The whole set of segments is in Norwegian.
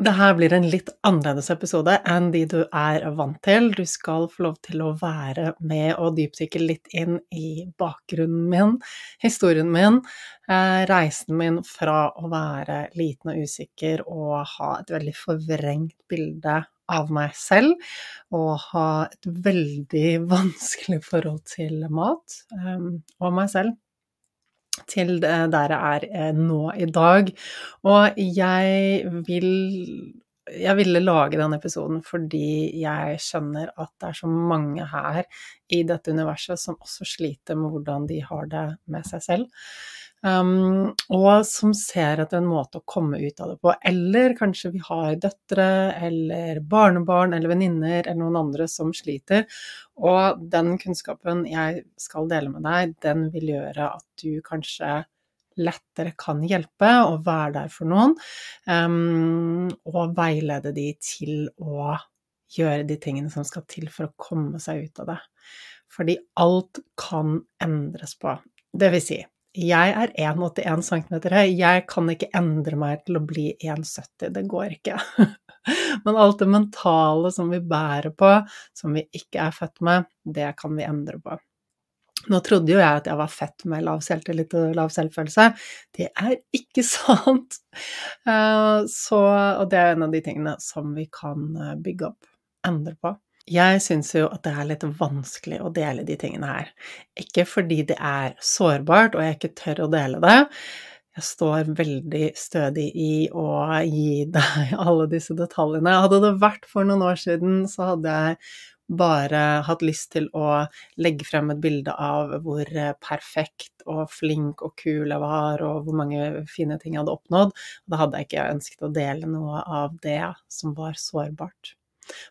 Det her blir en litt annerledes episode enn de du er vant til. Du skal få lov til å være med og dypdykke litt inn i bakgrunnen min, historien min, eh, reisen min fra å være liten og usikker og ha et veldig forvrengt bilde av meg selv, og ha et veldig vanskelig forhold til mat eh, og meg selv til der jeg er eh, nå i dag. Og jeg vil jeg ville lage den episoden fordi jeg skjønner at det er så mange her i dette universet som også sliter med hvordan de har det med seg selv. Um, og som ser etter en måte å komme ut av det på. Eller kanskje vi har døtre eller barnebarn eller venninner eller noen andre som sliter. Og den kunnskapen jeg skal dele med deg, den vil gjøre at du kanskje lettere kan hjelpe og være der for noen. Um, og veilede de til å gjøre de tingene som skal til for å komme seg ut av det. Fordi alt kan endres på. Det vil si, jeg er 1,81 cm høy, jeg kan ikke endre meg til å bli 1,70, det går ikke. Men alt det mentale som vi bærer på, som vi ikke er født med, det kan vi endre på. Nå trodde jo jeg at jeg var født med lav selvtillit og lav selvfølelse. Det er ikke sant! Eh, så, og det er en av de tingene som vi kan eh, bygge opp, endre på. Jeg syns jo at det er litt vanskelig å dele de tingene her. Ikke fordi det er sårbart og jeg ikke tør å dele det. Jeg står veldig stødig i å gi deg alle disse detaljene. Hadde det vært for noen år siden, så hadde jeg bare hatt lyst til å legge frem et bilde av hvor perfekt og flink og kul jeg var, og hvor mange fine ting jeg hadde oppnådd. Da hadde jeg ikke ønsket å dele noe av det som var sårbart.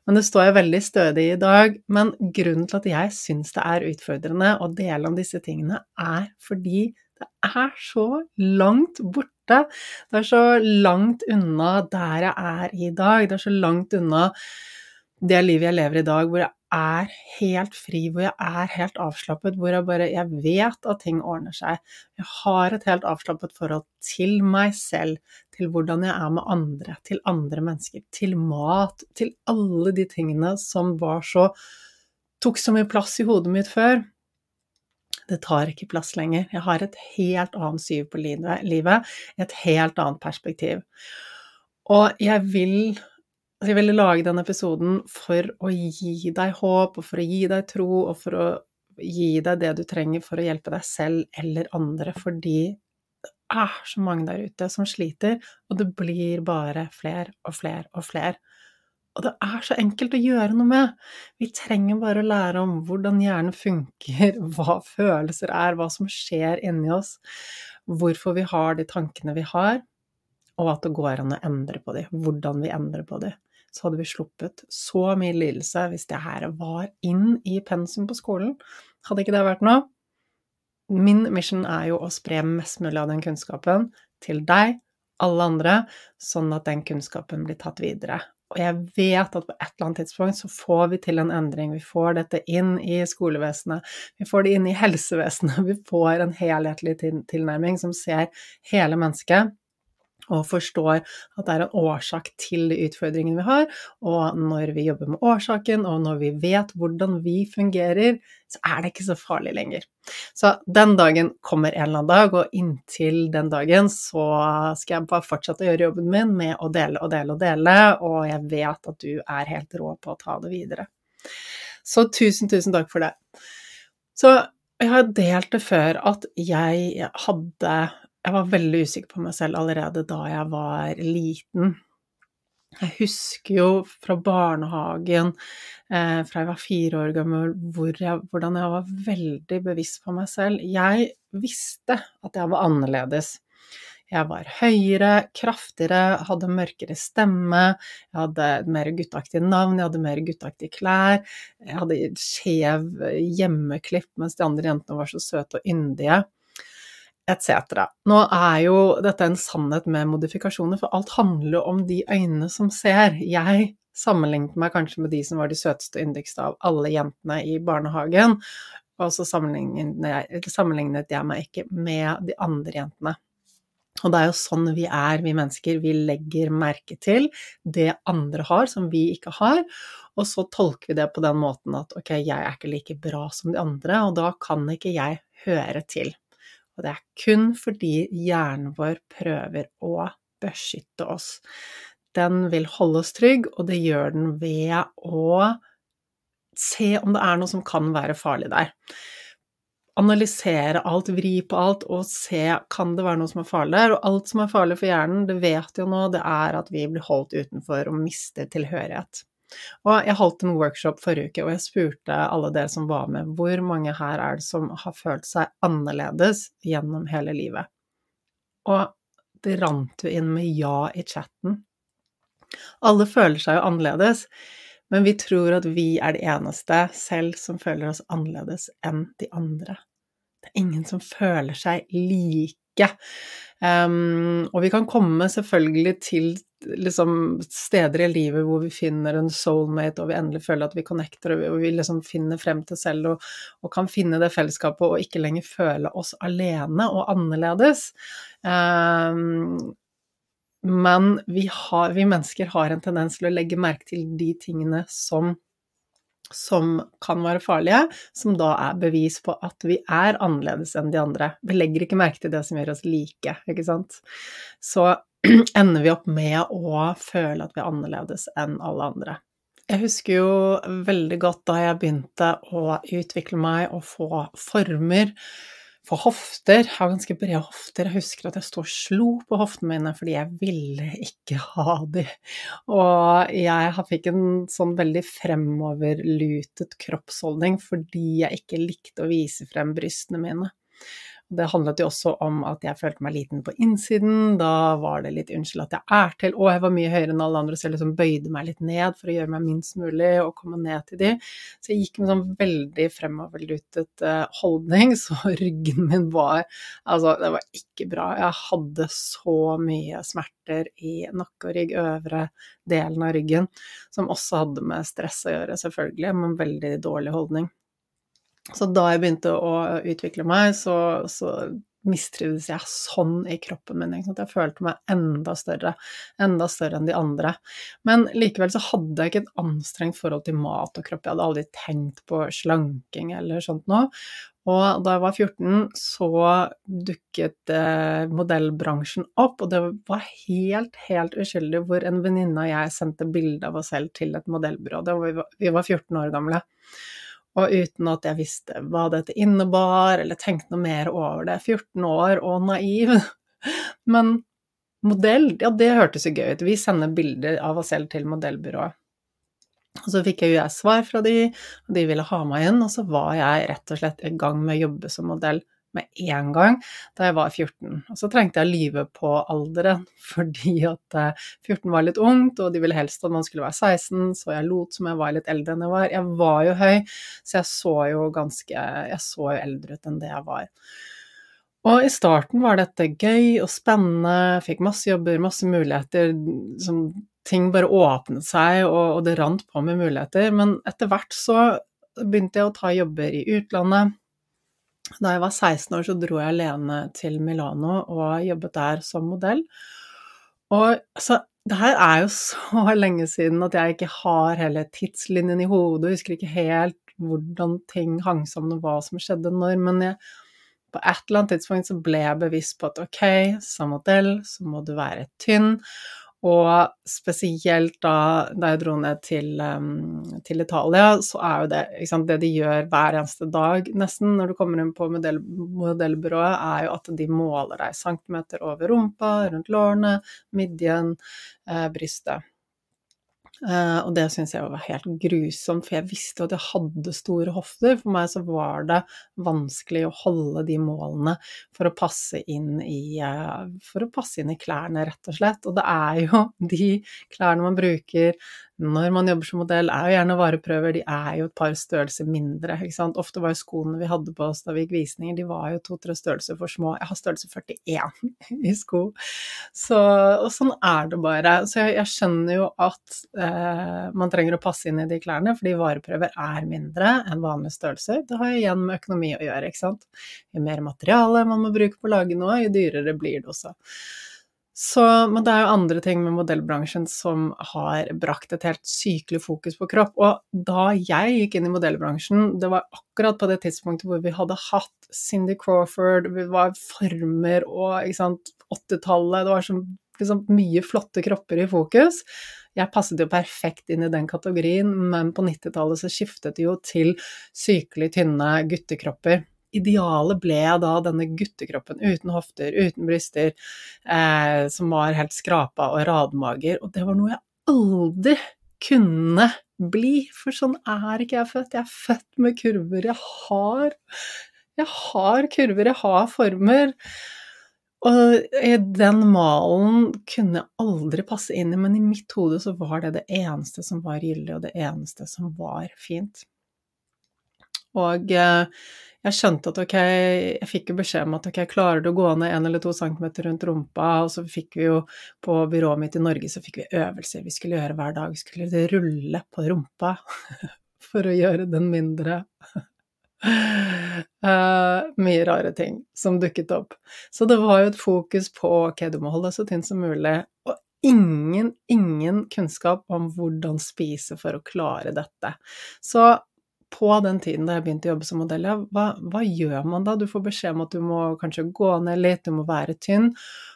Men det står jeg veldig stødig i dag. Men grunnen til at jeg syns det er utfordrende å dele om disse tingene, er fordi det er så langt borte. Det er så langt unna der jeg er i dag. Det er så langt unna det livet jeg lever i dag, hvor jeg er helt fri, hvor jeg er helt avslappet, hvor jeg bare Jeg vet at ting ordner seg. Jeg har et helt avslappet forhold til meg selv, til hvordan jeg er med andre, til andre mennesker, til mat, til alle de tingene som var så tok så mye plass i hodet mitt før. Det tar ikke plass lenger. Jeg har et helt annet syv på livet, et helt annet perspektiv. Og jeg vil jeg ville lage denne episoden for å gi deg håp, og for å gi deg tro, og for å gi deg det du trenger for å hjelpe deg selv eller andre, fordi det er så mange der ute som sliter, og det blir bare fler og fler og fler. Og det er så enkelt å gjøre noe med. Vi trenger bare å lære om hvordan hjernen funker, hva følelser er, hva som skjer inni oss, hvorfor vi har de tankene vi har, og at det går an å endre på dem, hvordan vi endrer på de så hadde vi sluppet så mye lidelse hvis det her var inn i pensum på skolen. Hadde ikke det vært noe? Min mission er jo å spre mest mulig av den kunnskapen til deg, alle andre, sånn at den kunnskapen blir tatt videre. Og jeg vet at på et eller annet tidspunkt så får vi til en endring. Vi får dette inn i skolevesenet, vi får det inn i helsevesenet. Vi får en helhetlig tilnærming som ser hele mennesket og forstår at det er en årsak til de utfordringene vi har, og når vi jobber med årsaken, og når vi vet hvordan vi fungerer, så er det ikke så farlig lenger. Så den dagen kommer en eller annen dag, og inntil den dagen så skal jeg bare fortsette å gjøre jobben min med å dele og dele og dele, og jeg vet at du er helt rå på å ta det videre. Så tusen, tusen takk for det. Så jeg har delt det før at jeg hadde jeg var veldig usikker på meg selv allerede da jeg var liten. Jeg husker jo fra barnehagen, eh, fra jeg var fire år gammel, hvor jeg, hvordan jeg var veldig bevisst på meg selv. Jeg visste at jeg var annerledes. Jeg var høyere, kraftigere, hadde mørkere stemme, jeg hadde mer gutteaktig navn, jeg hadde mer gutteaktige klær, jeg hadde skjev hjemmeklipp, mens de andre jentene var så søte og yndige etc. Nå er jo dette en sannhet med modifikasjoner, for alt handler om de øynene som ser. Jeg sammenlignet meg kanskje med de som var de søteste og yndigste av alle jentene i barnehagen, og så sammenlignet jeg, sammenlignet jeg meg ikke med de andre jentene. Og det er jo sånn vi er, vi mennesker. Vi legger merke til det andre har, som vi ikke har, og så tolker vi det på den måten at ok, jeg er ikke like bra som de andre, og da kan ikke jeg høre til. Og det er kun fordi hjernen vår prøver å beskytte oss. Den vil holde oss trygg, og det gjør den ved å se om det er noe som kan være farlig der. Analysere alt, vri på alt og se kan det være noe som er farlig der. Og alt som er farlig for hjernen, det vet jo nå, det er at vi blir holdt utenfor og mister tilhørighet. Og jeg holdt en workshop forrige uke, og jeg spurte alle dere som var med, hvor mange her er det som har følt seg annerledes gjennom hele livet? Og det rant jo inn med ja i chatten. Alle føler seg jo annerledes, men vi tror at vi er de eneste selv som føler oss annerledes enn de andre. Det er ingen som føler seg like. Um, og vi kan komme selvfølgelig til liksom, steder i livet hvor vi finner en soulmate, og vi endelig føler at vi connecter, og vi liksom finner frem til selv og, og, kan finne det fellesskapet og ikke lenger føle oss alene og annerledes. Um, men vi, har, vi mennesker har en tendens til å legge merke til de tingene som som kan være farlige, som da er bevis på at vi er annerledes enn de andre. Vi legger ikke merke til det som gjør oss like, ikke sant. Så ender vi opp med å føle at vi er annerledes enn alle andre. Jeg husker jo veldig godt da jeg begynte å utvikle meg og få former for hofter. Jeg har ganske brede hofter. Jeg husker at jeg sto og slo på hoftene mine fordi jeg ville ikke ha de. Og jeg fikk en sånn veldig fremoverlutet kroppsholdning fordi jeg ikke likte å vise frem brystene mine. Det handlet jo også om at jeg følte meg liten på innsiden. Da var det litt 'unnskyld at jeg er til', og jeg var mye høyere enn alle andre, så jeg liksom bøyde meg litt ned for å gjøre meg minst mulig og komme ned til de. Så jeg gikk med sånn veldig fremoverlutet uh, holdning, så ryggen min var Altså, det var ikke bra. Jeg hadde så mye smerter i nakke og rygg, øvre delen av ryggen, som også hadde med stress å gjøre, selvfølgelig, men veldig dårlig holdning. Så da jeg begynte å utvikle meg, så, så mistrivdes jeg sånn i kroppen min. Jeg følte meg enda større, enda større enn de andre. Men likevel så hadde jeg ikke et anstrengt forhold til mat og kropp. Jeg hadde aldri tenkt på slanking eller sånt noe. Og da jeg var 14, så dukket eh, modellbransjen opp, og det var helt, helt uskyldig hvor en venninne og jeg sendte bilde av oss selv til et modellbyrå. vi var 14 år gamle og uten at jeg visste hva dette innebar, eller tenkte noe mer over det. 14 år og naiv. Men modell, ja, det hørtes jo gøy ut. Vi sender bilder av oss selv til modellbyrået. Og så fikk jeg jo jeg svar fra de, og de ville ha meg inn, og så var jeg rett og slett i gang med å jobbe som modell med en gang da jeg var 14. Og så trengte jeg å lyve på alderen, fordi at 14 eh, var litt ungt, og de ville helst at man skulle være 16, så jeg lot som jeg var litt eldre enn jeg var. Jeg var jo høy, så jeg så jo ganske Jeg så jo eldre ut enn det jeg var. Og i starten var dette gøy og spennende, fikk masse jobber, masse muligheter. Som ting bare åpnet seg, og, og det rant på med muligheter. Men etter hvert så begynte jeg å ta jobber i utlandet da jeg var 16 år, så dro jeg alene til Milano og jobbet der som modell. Og så det her er jo så lenge siden at jeg ikke har hele tidslinjen i hodet, husker ikke helt hvordan ting hang sammen og hva som skjedde når, men jeg, på et eller annet tidspunkt så ble jeg bevisst på at ok, som modell så må du være tynn, og spesielt da, da jeg dro ned til, um, til, Italia, så er jo det sant, Det de gjør hver eneste dag, nesten, når du kommer inn på modell, modellbyrået, er jo at de måler deg centimeter over rumpa, rundt lårene, midjen, eh, brystet. Uh, og det syns jeg var helt grusomt, for jeg visste at jeg hadde store hofter. For meg så var det vanskelig å holde de målene for å passe inn i, uh, passe inn i klærne, rett og slett. Og det er jo de klærne man bruker når man jobber som modell, er jo gjerne vareprøver, de er jo et par størrelser mindre, ikke sant. Ofte var jo skoene vi hadde på oss da vi gikk visninger, de var jo to-tre størrelser for små. Jeg har størrelse 41 i sko. Så, og sånn er det bare. Så jeg, jeg skjønner jo at eh, man trenger å passe inn i de klærne, fordi vareprøver er mindre enn vanlige størrelser. Det har jo igjen med økonomi å gjøre, ikke sant. Jo mer materiale man må bruke på å lage noe, jo dyrere blir det også. Så, men det er jo andre ting med modellbransjen som har brakt et helt sykelig fokus på kropp. Og da jeg gikk inn i modellbransjen, det var akkurat på det tidspunktet hvor vi hadde hatt Cindy Crawford, vi var former og 80-tallet, det var så liksom, mye flotte kropper i fokus. Jeg passet jo perfekt inn i den kategorien, men på 90-tallet så skiftet det jo til sykelig tynne guttekropper idealet ble da denne guttekroppen uten hofter, uten bryster, eh, som var helt skrapa og radmager, og det var noe jeg aldri kunne bli, for sånn er ikke jeg født. Jeg er født med kurver. Jeg har, jeg har kurver, jeg har former. Og den malen kunne jeg aldri passe inn i, men i mitt hode så var det det eneste som var gyldig, og det eneste som var fint. Og eh, jeg skjønte at ok, jeg fikk jo beskjed om at ok, klarer du å gå ned en eller to centimeter rundt rumpa, og så fikk vi jo på byrået mitt i Norge så fikk vi øvelser vi skulle gjøre hver dag. Vi skulle rulle på rumpa for å gjøre den mindre. Uh, mye rare ting som dukket opp. Så det var jo et fokus på ok, du må holde deg så tynn som mulig, og ingen, ingen kunnskap om hvordan spise for å klare dette. Så på den tiden da jeg begynte å jobbe som modell, hva, hva, gjør man da? Du får beskjed om at du må kanskje gå ned litt, du må være tynn.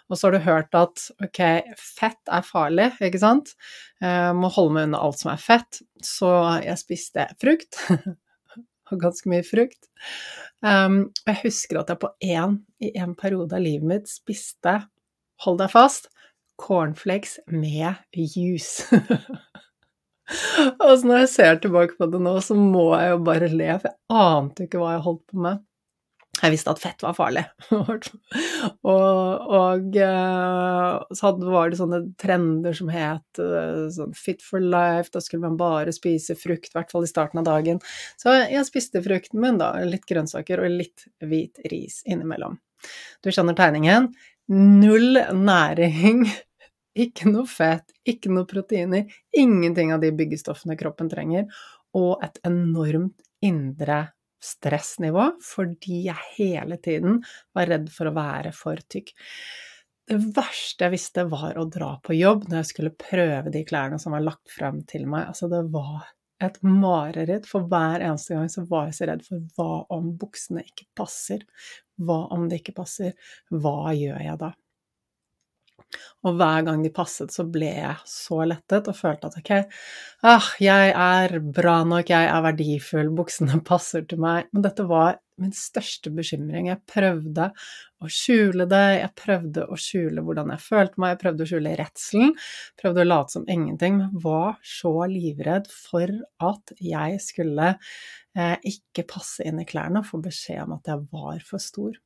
Og så har du hørt at ok, fett er farlig, ikke sant? Jeg må holde meg unna alt som er fett. Så jeg spiste frukt. og ganske mye frukt. Um, og jeg husker at jeg på én, i en periode av livet mitt spiste, hold deg fast, cornflakes med juice. Altså når jeg ser tilbake på det nå, så må jeg jo bare le, for jeg ante ikke hva jeg holdt på med. Jeg visste at fett var farlig. og, og eh, så var det sånne trender som het eh, sånn fit for life, da skulle man bare spise frukt, i hvert fall i starten av dagen. Så jeg spiste frukten min, da litt grønnsaker og litt hvit ris innimellom. Du skjønner tegningen? Null næring ikke noe fett, ikke noe proteiner, ingenting av de byggestoffene kroppen trenger, og et enormt indre stressnivå fordi jeg hele tiden var redd for å være for tykk. Det verste jeg visste, var å dra på jobb når jeg skulle prøve de klærne som var lagt frem til meg. Altså, det var et mareritt. For hver eneste gang så var jeg så redd for hva om buksene ikke passer? Hva om det ikke passer? Hva gjør jeg da? Og hver gang de passet, så ble jeg så lettet og følte at ok, ah, jeg er bra nok, jeg er verdifull, buksene passer til meg. Men dette var min største bekymring. Jeg prøvde å skjule det, jeg prøvde å skjule hvordan jeg følte meg, jeg prøvde å skjule redselen, prøvde å late som ingenting, men var så livredd for at jeg skulle eh, ikke passe inn i klærne og få beskjed om at jeg var for stor.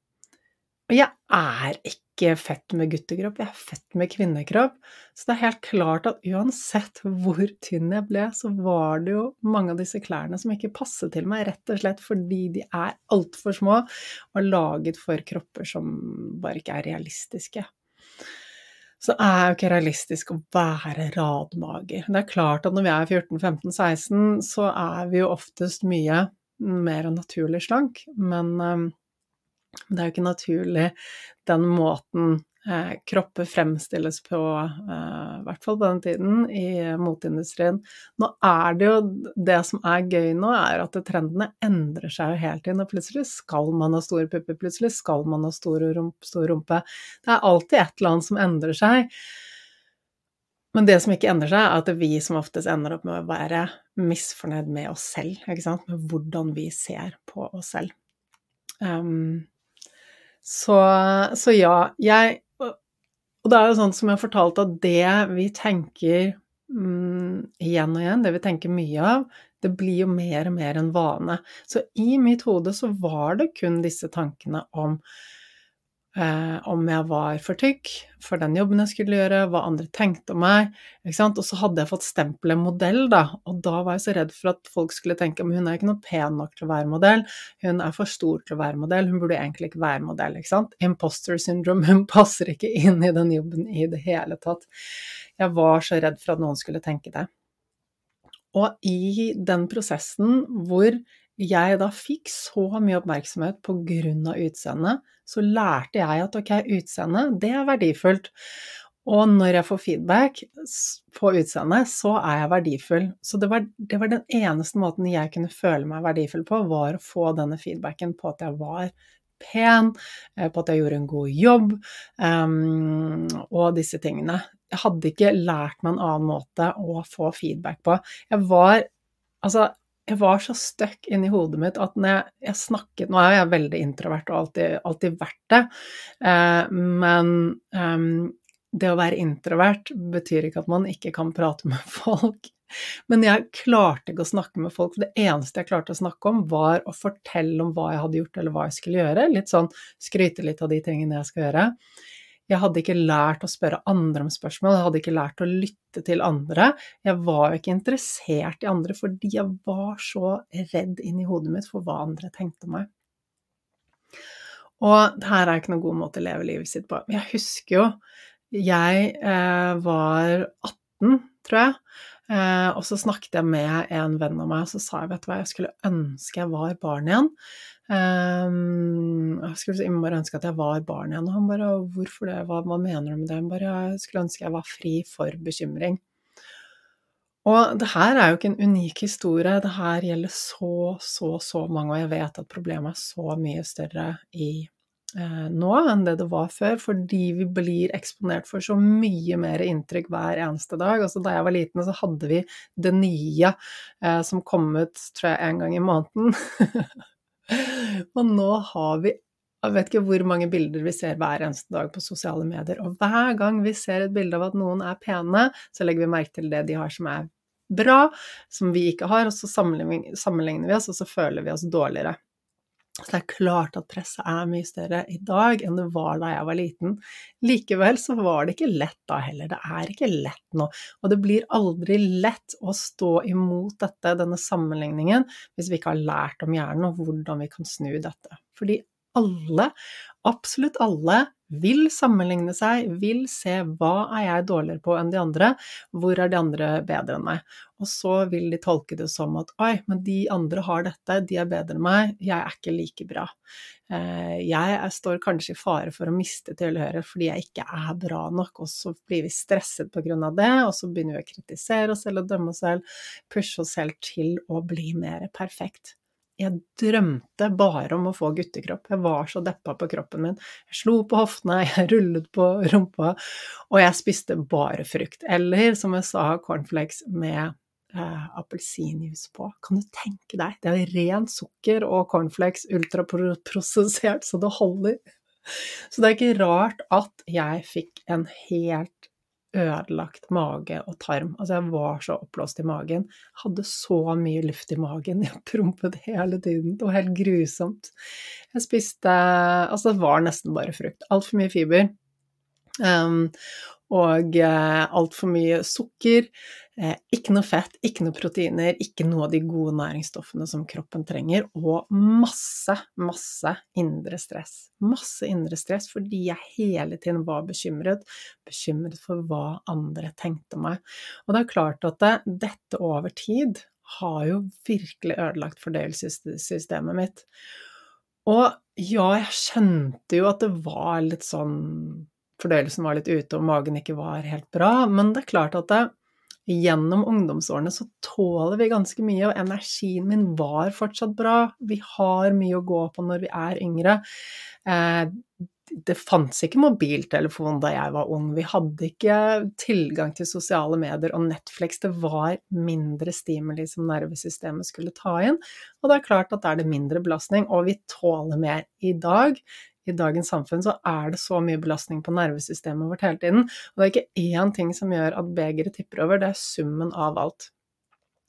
Og jeg er ikke ikke født med guttekropp, jeg er født med kvinnekropp. Så det er helt klart at uansett hvor tynn jeg ble, så var det jo mange av disse klærne som ikke passet til meg, rett og slett fordi de er altfor små og laget for kropper som bare ikke er realistiske. Så det er jo ikke realistisk å være radmager. Det er klart at når vi er 14-15-16, så er vi jo oftest mye mer naturlig slank, men det er jo ikke naturlig den måten eh, kropper fremstilles på, eh, i hvert fall på den tiden, i moteindustrien. Nå er det jo Det som er gøy nå, er at trendene endrer seg jo hele tiden. Og plutselig skal man ha store pupper, plutselig skal man ha stor, rump, stor rumpe. Det er alltid et eller annet som endrer seg. Men det som ikke endrer seg, er at vi som oftest ender opp med å være misfornøyd med oss selv, med hvordan vi ser på oss selv. Um, så, så ja, jeg Og det er jo sånn som jeg fortalte, at det vi tenker mm, igjen og igjen, det vi tenker mye av, det blir jo mer og mer en vane. Så i mitt hode så var det kun disse tankene om eh, om jeg var for tykk for den jobben jeg skulle gjøre, hva andre tenkte om meg. Og så hadde jeg fått stempelet modell, da, og da var jeg så redd for at folk skulle tenke at hun er ikke noe pen nok til å være modell, hun er for stor til å være modell, hun burde egentlig ikke være modell. ikke sant? Imposter syndrome, hun passer ikke inn i den jobben i det hele tatt. Jeg var så redd for at noen skulle tenke det. Og i den prosessen hvor jeg da fikk så mye oppmerksomhet av utseendet, så lærte jeg at ok, utseendet, det er verdifullt. Og når jeg får feedback på utseendet, så er jeg verdifull. Så det var, det var, den eneste måten jeg kunne føle meg verdifull på, var å få denne feedbacken på at jeg var pen, eh, på at jeg gjorde en god jobb, um, og disse tingene. Jeg hadde ikke lært meg en annen måte å få feedback på. Jeg var Altså, jeg var så stuck inni hodet mitt at når jeg, jeg, snakket Nå er jeg veldig introvert og alltid, alltid vært det, eh, men um, det å være introvert betyr ikke at man ikke kan prate med folk. Men jeg klarte ikke å snakke med folk, det eneste jeg klarte å snakke om, var å fortelle om hva jeg hadde gjort, eller hva jeg skulle gjøre. Litt sånn skryte litt av de tingene jeg skal gjøre. Jeg hadde ikke lært å spørre andre om spørsmål, jeg hadde ikke lært å lytte til andre. Jeg var jo ikke interessert i andre fordi jeg var så redd inni hodet mitt for hva andre tenkte om meg. Og det her er ikke noen god måte å leve livet sitt på. Jeg husker jo jeg eh, var 18, tror jeg, eh, og så snakket jeg med en venn av meg, og så sa jeg vet du hva, jeg skulle ønske jeg var barn igjen. Eh, jeg skulle bare ønske at jeg var barn igjen. Og han bare 'Hvorfor det? Hva, hva mener du med det?' Han bare 'Jeg skulle ønske jeg var fri for bekymring'. Og det her er jo ikke en unik historie. Det her gjelder så, så, så mange, og jeg vet at problemet er så mye større i nå enn det det var før, fordi vi blir eksponert for så mye mer inntrykk hver eneste dag. Altså, da jeg var liten, så hadde vi det nye eh, som kom ut, tror jeg, en gang i måneden. Og nå har vi jeg vet ikke hvor mange bilder vi ser hver eneste dag på sosiale medier, og hver gang vi ser et bilde av at noen er pene, så legger vi merke til det de har som er bra, som vi ikke har, og så sammenligner vi oss, og så føler vi oss dårligere. Så det er klart at presset er mye større i dag enn det var da jeg var liten. Likevel så var det ikke lett da heller, det er ikke lett nå. Og det blir aldri lett å stå imot dette, denne sammenligningen, hvis vi ikke har lært om hjernen og hvordan vi kan snu dette. Fordi alle, absolutt alle, vil sammenligne seg, vil se hva er jeg dårligere på enn de andre, hvor er de andre bedre enn meg? Og så vil de tolke det som at oi, men de andre har dette, de er bedre enn meg, jeg er ikke like bra. Eh, jeg står kanskje i fare for å miste tilhørighet fordi jeg ikke er bra nok, og så blir vi stresset på grunn av det, og så begynner vi å kritisere oss selv og dømme oss selv, pushe oss selv til å bli mer perfekt. Jeg drømte bare om å få guttekropp. Jeg var så deppa på kroppen min. Jeg slo på hoftene, jeg rullet på rumpa, og jeg spiste bare frukt. Eller som jeg sa, cornflakes med eh, appelsinjuice på. Kan du tenke deg? Det er rent sukker og cornflakes ultraprosessert så det holder. Så det er ikke rart at jeg fikk en helt ødelagt mage og tarm. Altså, jeg var så oppblåst i magen. Hadde så mye luft i magen. Jeg prompet hele tiden. Det var helt grusomt. Jeg spiste Altså, det var nesten bare frukt. Altfor mye fiber. Um, og eh, altfor mye sukker. Eh, ikke noe fett, ikke noe proteiner, ikke noe av de gode næringsstoffene som kroppen trenger, og masse, masse indre stress. Masse indre stress fordi jeg hele tiden var bekymret, bekymret for hva andre tenkte meg. Og det er klart at det, dette over tid har jo virkelig ødelagt fordøyelsessystemet mitt. Og ja, jeg skjønte jo at det var litt sånn fordøyelsen var litt ute og magen ikke var helt bra. Men det er klart at det, gjennom ungdomsårene så tåler vi ganske mye, og energien min var fortsatt bra. Vi har mye å gå på når vi er yngre. Eh, det fantes ikke mobiltelefon da jeg var ung. Vi hadde ikke tilgang til sosiale medier og Netflix. Det var mindre stimuli som nervesystemet skulle ta inn. Og det er klart at da er det mindre belastning, og vi tåler mer i dag i dagens samfunn så er det så mye belastning på nervesystemet vårt hele tiden. Og det er ikke én ting som gjør at begeret tipper over, det er summen av alt.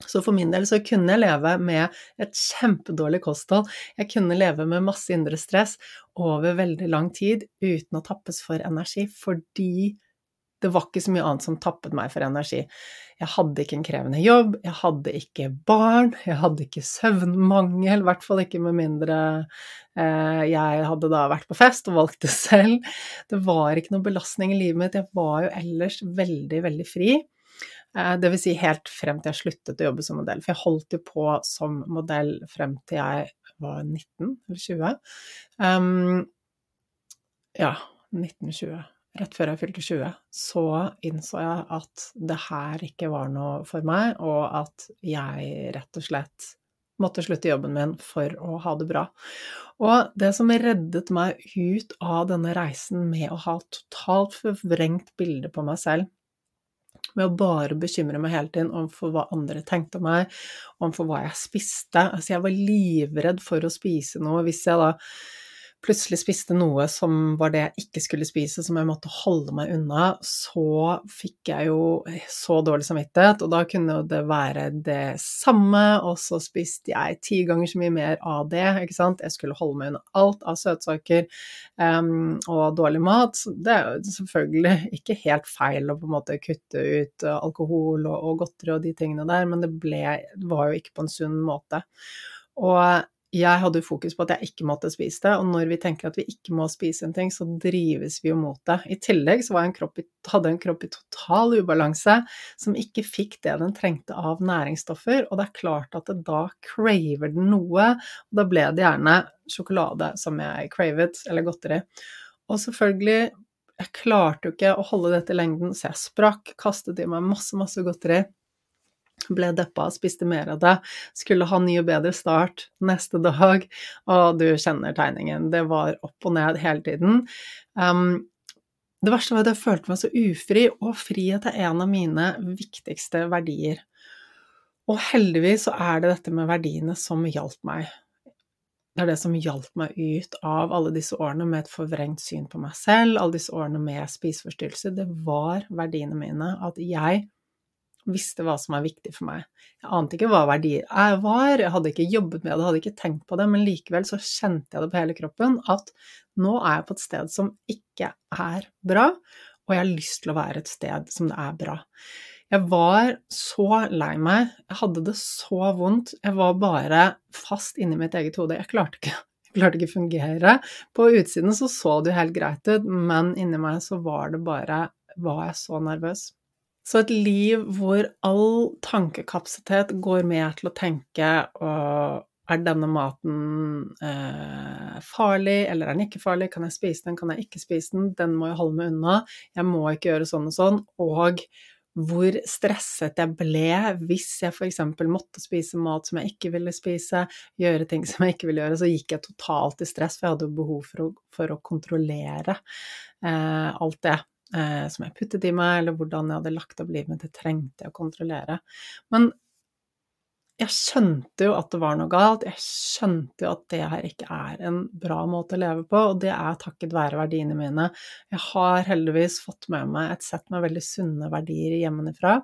Så for min del så kunne jeg leve med et kjempedårlig kosthold. Jeg kunne leve med masse indre stress over veldig lang tid uten å tappes for energi, fordi det var ikke så mye annet som tappet meg for energi. Jeg hadde ikke en krevende jobb, jeg hadde ikke barn, jeg hadde ikke søvnmangel, i hvert fall ikke med mindre eh, jeg hadde da vært på fest og valgt det selv. Det var ikke noe belastning i livet mitt, jeg var jo ellers veldig, veldig fri. Eh, det vil si helt frem til jeg sluttet å jobbe som modell, for jeg holdt jo på som modell frem til jeg var 19 eller 20. Um, ja, 1920 rett før jeg fylte 20, så innså jeg at det her ikke var noe for meg, og at jeg rett og slett måtte slutte jobben min for å ha det bra. Og det som reddet meg ut av denne reisen med å ha totalt forvrengt bilde på meg selv, med å bare bekymre meg hele tiden om for hva andre tenkte om meg, om for hva jeg spiste Altså, jeg var livredd for å spise noe hvis jeg da plutselig spiste noe som var det jeg ikke skulle spise, som jeg måtte holde meg unna, så fikk jeg jo så dårlig samvittighet, og da kunne det være det samme, og så spiste jeg ti ganger så mye mer av det, ikke sant. Jeg skulle holde meg unna alt av søtsaker um, og dårlig mat. Så det er jo selvfølgelig ikke helt feil å på en måte kutte ut alkohol og, og godteri og de tingene der, men det ble, var jo ikke på en sunn måte. Og jeg hadde fokus på at jeg ikke måtte spise det, og når vi tenker at vi ikke må spise en ting, så drives vi jo mot det. I tillegg så jeg en i, hadde jeg en kropp i total ubalanse, som ikke fikk det den trengte av næringsstoffer, og det er klart at da craver den noe, og da ble det gjerne sjokolade som jeg cravet, eller godteri. Og selvfølgelig, jeg klarte jo ikke å holde dette i lengden, så jeg sprakk, kastet i meg masse, masse godteri ble deppa, spiste mer av det, skulle ha ny og bedre start neste dag, og du kjenner tegningen. Det var opp og ned hele tiden. Um, det verste var at jeg følte meg så ufri, og frihet er en av mine viktigste verdier. Og heldigvis så er det dette med verdiene som hjalp meg. Det er det som hjalp meg ut av alle disse årene med et forvrengt syn på meg selv, alle disse årene med spiseforstyrrelser. Det var verdiene mine. At jeg visste hva som er viktig for meg. Jeg ante ikke hva verdier jeg var, jeg hadde ikke jobbet med det, hadde ikke tenkt på det, men likevel så kjente jeg det på hele kroppen at nå er jeg på et sted som ikke er bra, og jeg har lyst til å være et sted som det er bra. Jeg var så lei meg, jeg hadde det så vondt, jeg var bare fast inni mitt eget hode. Jeg klarte ikke jeg klarte ikke å fungere. På utsiden så så det jo helt greit ut, men inni meg så var det bare Var jeg så nervøs? Så et liv hvor all tankekapasitet går med til å tenke er denne maten eh, farlig, eller er den ikke farlig, kan jeg spise den, kan jeg ikke spise den, den må jeg holde meg unna, jeg må ikke gjøre sånn og sånn, og hvor stresset jeg ble hvis jeg f.eks. måtte spise mat som jeg ikke ville spise, gjøre ting som jeg ikke ville gjøre, så gikk jeg totalt i stress, for jeg hadde jo behov for å, for å kontrollere eh, alt det eh, som jeg puttet i meg, eller hvordan jeg hadde lagt opp livet mitt, det trengte jeg å kontrollere. Men jeg skjønte jo at det var noe galt, jeg skjønte jo at det her ikke er en bra måte å leve på, og det er takket være verdiene mine. Jeg har heldigvis fått med meg et sett med veldig sunne verdier hjemmefra,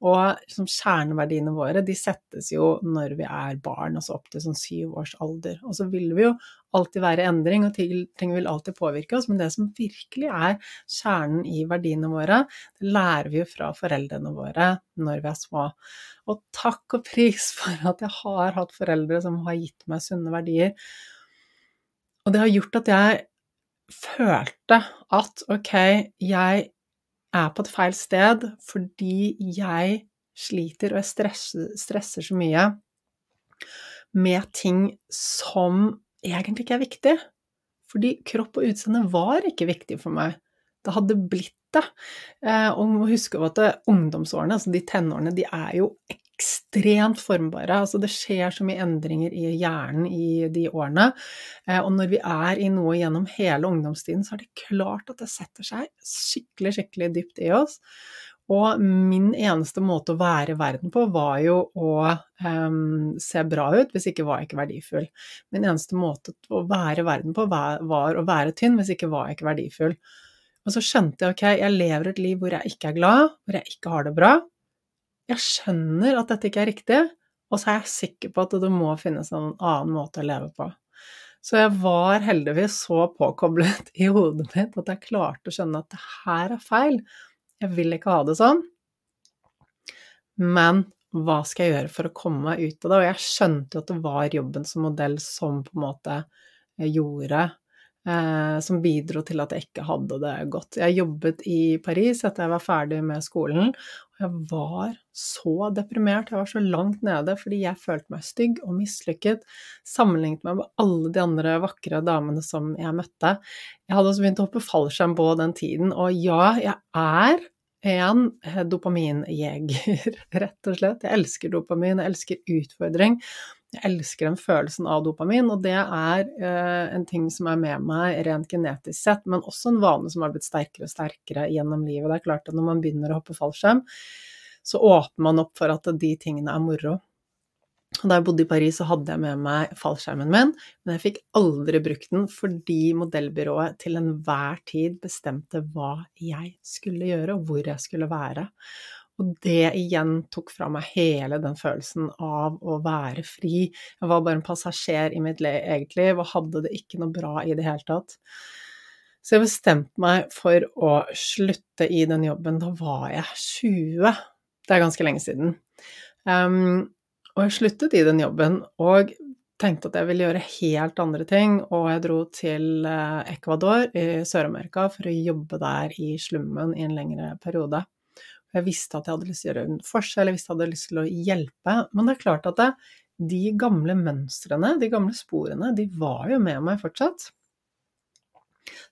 og liksom kjerneverdiene våre de settes jo når vi er barn, altså opp til sånn syv års alder. Og så vil vi jo alltid være endring, og ting vil alltid påvirke oss, men det som virkelig er kjernen i verdiene våre, det lærer vi jo fra foreldrene våre når vi er små. Og takk og pris for at jeg har hatt foreldre som har gitt meg sunne verdier. Og det har gjort at jeg følte at ok, jeg er på et feil sted fordi jeg sliter og jeg stresser, stresser så mye med ting som egentlig ikke er viktig. Fordi kropp og utseende var ikke viktig for meg. Det hadde blitt det. Eh, og må huske at ungdomsårene, altså de tenårene, de er jo ekstremt formbare. Altså det skjer så mye endringer i hjernen i de årene. Eh, og når vi er i noe gjennom hele ungdomstiden, så er det klart at det setter seg skikkelig, skikkelig dypt i oss. Og min eneste måte å være i verden på var jo å um, se bra ut, hvis ikke var jeg ikke verdifull. Min eneste måte å være i verden på var, var å være tynn, hvis ikke var jeg ikke verdifull. Og så skjønte jeg ok, jeg lever et liv hvor jeg ikke er glad, hvor jeg ikke har det bra. Jeg skjønner at dette ikke er riktig, og så er jeg sikker på at det må finnes en annen måte å leve på. Så jeg var heldigvis så påkoblet i hodet mitt at jeg klarte å skjønne at det her er feil. Jeg vil ikke ha det sånn. Men hva skal jeg gjøre for å komme meg ut av det? Og jeg skjønte jo at det var jobben som modell som på en måte gjorde eh, Som bidro til at jeg ikke hadde det godt. Jeg jobbet i Paris etter jeg var ferdig med skolen, og jeg var så deprimert, jeg var så langt nede fordi jeg følte meg stygg og mislykket sammenlignet med alle de andre vakre damene som jeg møtte. Jeg hadde også begynt å hoppe fallskjerm på den tiden, og ja, jeg er en dopaminjeger, rett og slett. Jeg elsker dopamin, jeg elsker utfordring. Jeg elsker den følelsen av dopamin, og det er eh, en ting som er med meg rent genetisk sett, men også en vane som har blitt sterkere og sterkere gjennom livet. Det er klart at når man begynner å hoppe fallskjerm, så åpner man opp for at de tingene er moro. Da jeg bodde i Paris, så hadde jeg med meg fallskjermen min, men jeg fikk aldri brukt den fordi modellbyrået til enhver tid bestemte hva jeg skulle gjøre, og hvor jeg skulle være. Og det igjen tok fra meg hele den følelsen av å være fri. Jeg var bare en passasjer i mitt eget liv og hadde det ikke noe bra i det hele tatt. Så jeg bestemte meg for å slutte i den jobben. Da var jeg 20. Det er ganske lenge siden. Um, og jeg sluttet i den jobben og tenkte at jeg ville gjøre helt andre ting. Og jeg dro til eh, Ecuador i Sør-Amerika for å jobbe der i slummen i en lengre periode. Jeg visste at jeg hadde lyst til å gjøre en forskjell, jeg visste at jeg hadde lyst til å hjelpe. Men det er klart at det, de gamle mønstrene, de gamle sporene, de var jo med meg fortsatt.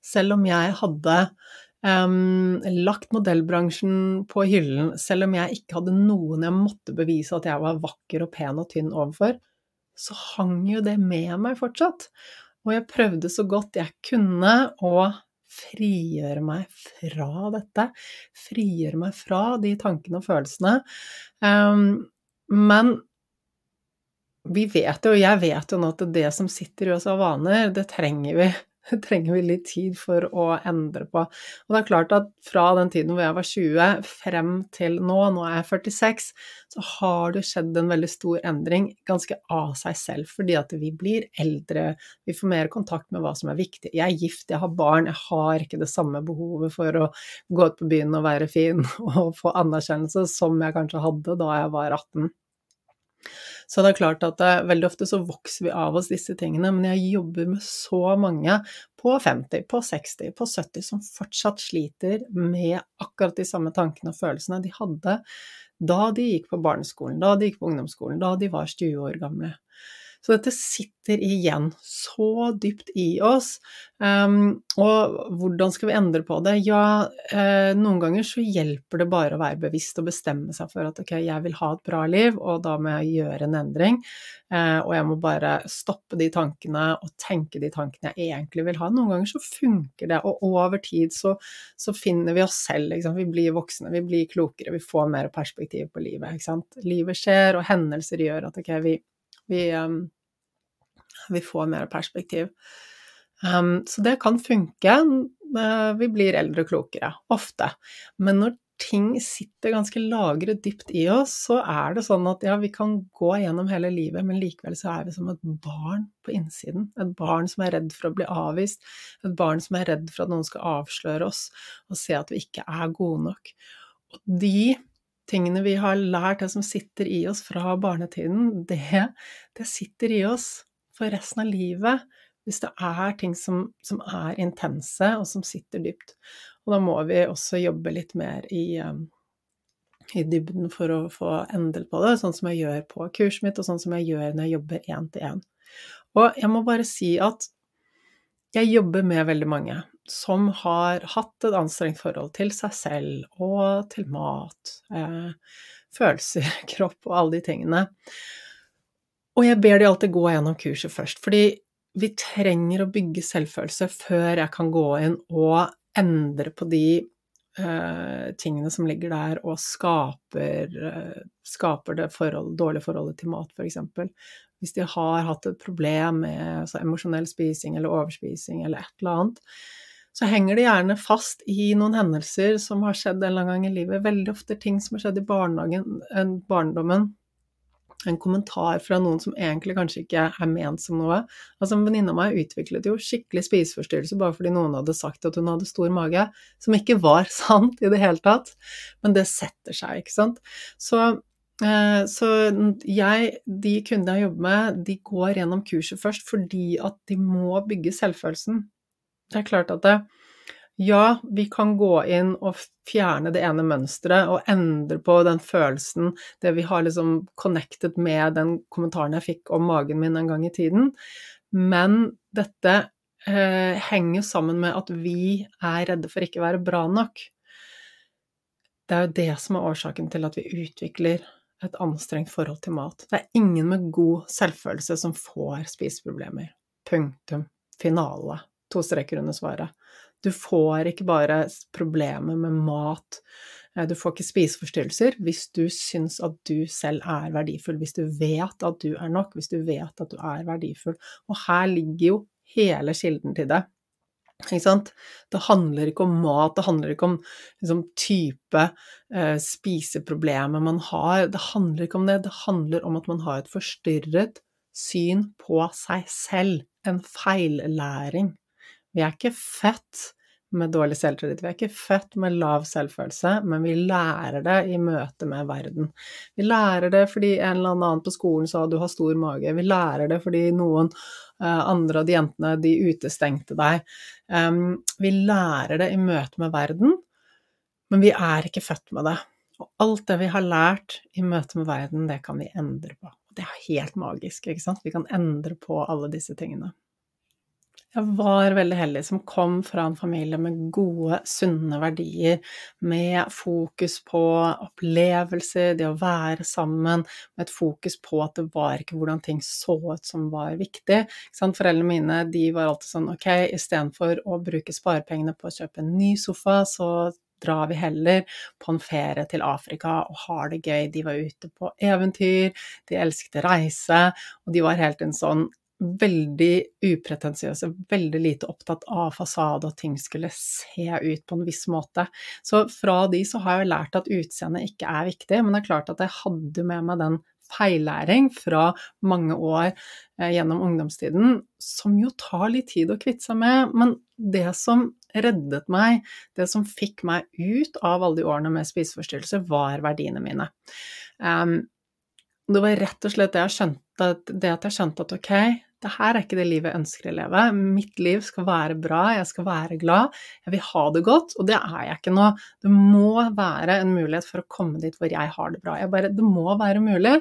Selv om jeg hadde um, lagt modellbransjen på hyllen, selv om jeg ikke hadde noen jeg måtte bevise at jeg var vakker og pen og tynn overfor, så hang jo det med meg fortsatt. Og jeg prøvde så godt jeg kunne å frigjøre meg fra dette. Frigjøre meg fra de tankene og følelsene. Um, men vi vet jo, jeg vet jo nå at det som sitter i oss av vaner, det trenger vi trenger vi litt tid for å endre på. Og det er klart at fra den tiden hvor jeg var 20 frem til nå, nå er jeg 46, så har det skjedd en veldig stor endring ganske av seg selv, fordi at vi blir eldre, vi får mer kontakt med hva som er viktig. Jeg er gift, jeg har barn, jeg har ikke det samme behovet for å gå ut på byen og være fin og få anerkjennelse som jeg kanskje hadde da jeg var 18. Så det er klart at eh, veldig ofte så vokser vi av oss disse tingene, men jeg jobber med så mange på 50, på 60, på 70 som fortsatt sliter med akkurat de samme tankene og følelsene de hadde da de gikk på barneskolen, da de gikk på ungdomsskolen, da de var 20 år gamle. Så dette sitter igjen så dypt i oss. Um, og hvordan skal vi endre på det? Ja, uh, noen ganger så hjelper det bare å være bevisst og bestemme seg for at ok, jeg vil ha et bra liv, og da må jeg gjøre en endring. Uh, og jeg må bare stoppe de tankene og tenke de tankene jeg egentlig vil ha. Noen ganger så funker det, og over tid så, så finner vi oss selv. Vi blir voksne, vi blir klokere, vi får mer perspektiv på livet. Livet skjer, og hendelser gjør at ok, vi, vi um, vi får mer perspektiv. Um, så det kan funke. Uh, vi blir eldre og klokere, ofte. Men når ting sitter ganske lagret dypt i oss, så er det sånn at ja, vi kan gå gjennom hele livet, men likevel så er vi som et barn på innsiden. Et barn som er redd for å bli avvist. Et barn som er redd for at noen skal avsløre oss og se at vi ikke er gode nok. Og de tingene vi har lært, det som sitter i oss fra barnetiden, det, det sitter i oss for resten av livet hvis det er ting som, som, er intense, og som sitter dypt. Og da må vi også jobbe litt mer i, um, i dybden for å få endret på det, sånn som jeg gjør på kurset mitt, og sånn som jeg gjør når jeg jobber én til én. Og jeg må bare si at jeg jobber med veldig mange som har hatt et anstrengt forhold til seg selv og til mat, eh, følelser, kropp og alle de tingene. Og jeg ber de alltid gå gjennom kurset først, fordi vi trenger å bygge selvfølelse før jeg kan gå inn og endre på de uh, tingene som ligger der og skaper, uh, skaper det forhold, dårlige forholdet til mat, f.eks. Hvis de har hatt et problem med altså, emosjonell spising eller overspising eller et eller annet, så henger det gjerne fast i noen hendelser som har skjedd en eller annen gang i livet. Veldig ofte ting som har skjedd i barndommen, en kommentar fra noen som egentlig kanskje ikke er ment som noe. Altså, En venninne av meg utviklet jo skikkelig spiseforstyrrelse bare fordi noen hadde sagt at hun hadde stor mage, som ikke var sant i det hele tatt. Men det setter seg, ikke sant. Så, eh, så jeg, de kundene jeg jobber med, de går gjennom kurset først fordi at de må bygge selvfølelsen. Det er klart at det, ja, vi kan gå inn og fjerne det ene mønsteret og endre på den følelsen, det vi har liksom connected med den kommentaren jeg fikk om magen min en gang i tiden, men dette eh, henger sammen med at vi er redde for ikke å være bra nok. Det er jo det som er årsaken til at vi utvikler et anstrengt forhold til mat. Det er ingen med god selvfølelse som får spiseproblemer. Punktum. Finale. To streker under svaret. Du får ikke bare problemer med mat, eh, du får ikke spiseforstyrrelser hvis du syns at du selv er verdifull, hvis du vet at du er nok, hvis du vet at du er verdifull. Og her ligger jo hele kilden til det. Det handler ikke om mat, det handler ikke om liksom, type eh, spiseproblemer man har. Det handler ikke om det, det handler om at man har et forstyrret syn på seg selv. En feillæring. Vi er ikke født med dårlig selvtillit. Vi er ikke født med lav selvfølelse, men vi lærer det i møte med verden. Vi lærer det fordi en eller annen på skolen sa du har stor mage. Vi lærer det fordi noen uh, andre av de jentene, de utestengte deg. Vi lærer det i møte med verden, men vi er ikke født med det. Og alt det vi har lært i møte med verden, det kan vi endre på. Det er helt magisk, ikke sant? Vi kan endre på alle disse tingene. Jeg var veldig heldig som kom fra en familie med gode, sunne verdier, med fokus på opplevelser, det å være sammen, med et fokus på at det var ikke hvordan ting så ut som var viktig. Foreldrene mine de var alltid sånn ok, istedenfor å bruke sparepengene på å kjøpe en ny sofa, så drar vi heller på en ferie til Afrika og har det gøy. De var ute på eventyr, de elsket å reise, og de var helt en sånn veldig upretensiøse, veldig lite opptatt av fasade og ting skulle se ut på en viss måte. Så fra de så har jeg lært at utseendet ikke er viktig, men det er klart at jeg hadde med meg den feillæring fra mange år eh, gjennom ungdomstiden, som jo tar litt tid å kvitte seg med. Men det som reddet meg, det som fikk meg ut av alle de årene med spiseforstyrrelse, var verdiene mine. Um, det var rett og slett det, jeg skjønte, det at jeg skjønte at ok, det her er ikke det livet jeg ønsker å leve. Mitt liv skal være bra, jeg skal være glad, jeg vil ha det godt, og det er jeg ikke nå. Det må være en mulighet for å komme dit hvor jeg har det bra. Bare, det må være mulig,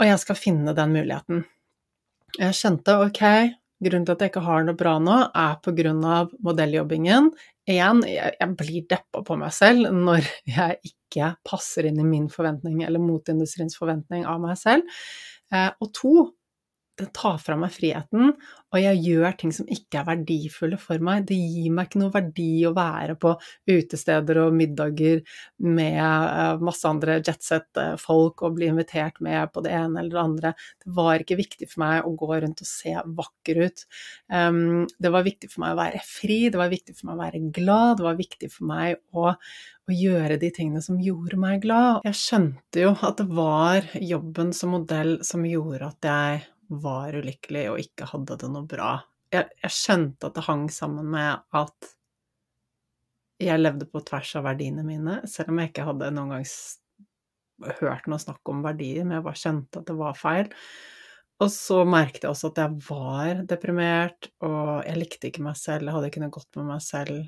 og jeg skal finne den muligheten. Jeg skjønte ok, grunnen til at jeg ikke har det bra nå, er av modelljobbingen. Igjen, jeg blir deppa på meg selv når jeg ikke passer inn i min forventning eller motindustriens forventning av meg selv. Eh, og to, det tar fra meg friheten, og jeg gjør ting som ikke er verdifulle for meg. Det gir meg ikke noe verdi å være på utesteder og middager med eh, masse andre jetset-folk og bli invitert med på det ene eller det andre. Det var ikke viktig for meg å gå rundt og se vakker ut. Um, det var viktig for meg å være fri, det var viktig for meg å være glad, det var viktig for meg å, å gjøre de tingene som gjorde meg glad. Jeg skjønte jo at det var jobben som modell som gjorde at jeg var ulykkelig og ikke hadde det noe bra. Jeg, jeg, skjønte at det hang sammen med at jeg levde på tvers av verdiene mine, selv om jeg ikke hadde noen gang hørt noe snakk om verdier, men jeg bare skjønte at det var feil. Og så merket jeg også at jeg var deprimert, og jeg likte ikke meg selv, jeg hadde ikke noe godt med meg selv.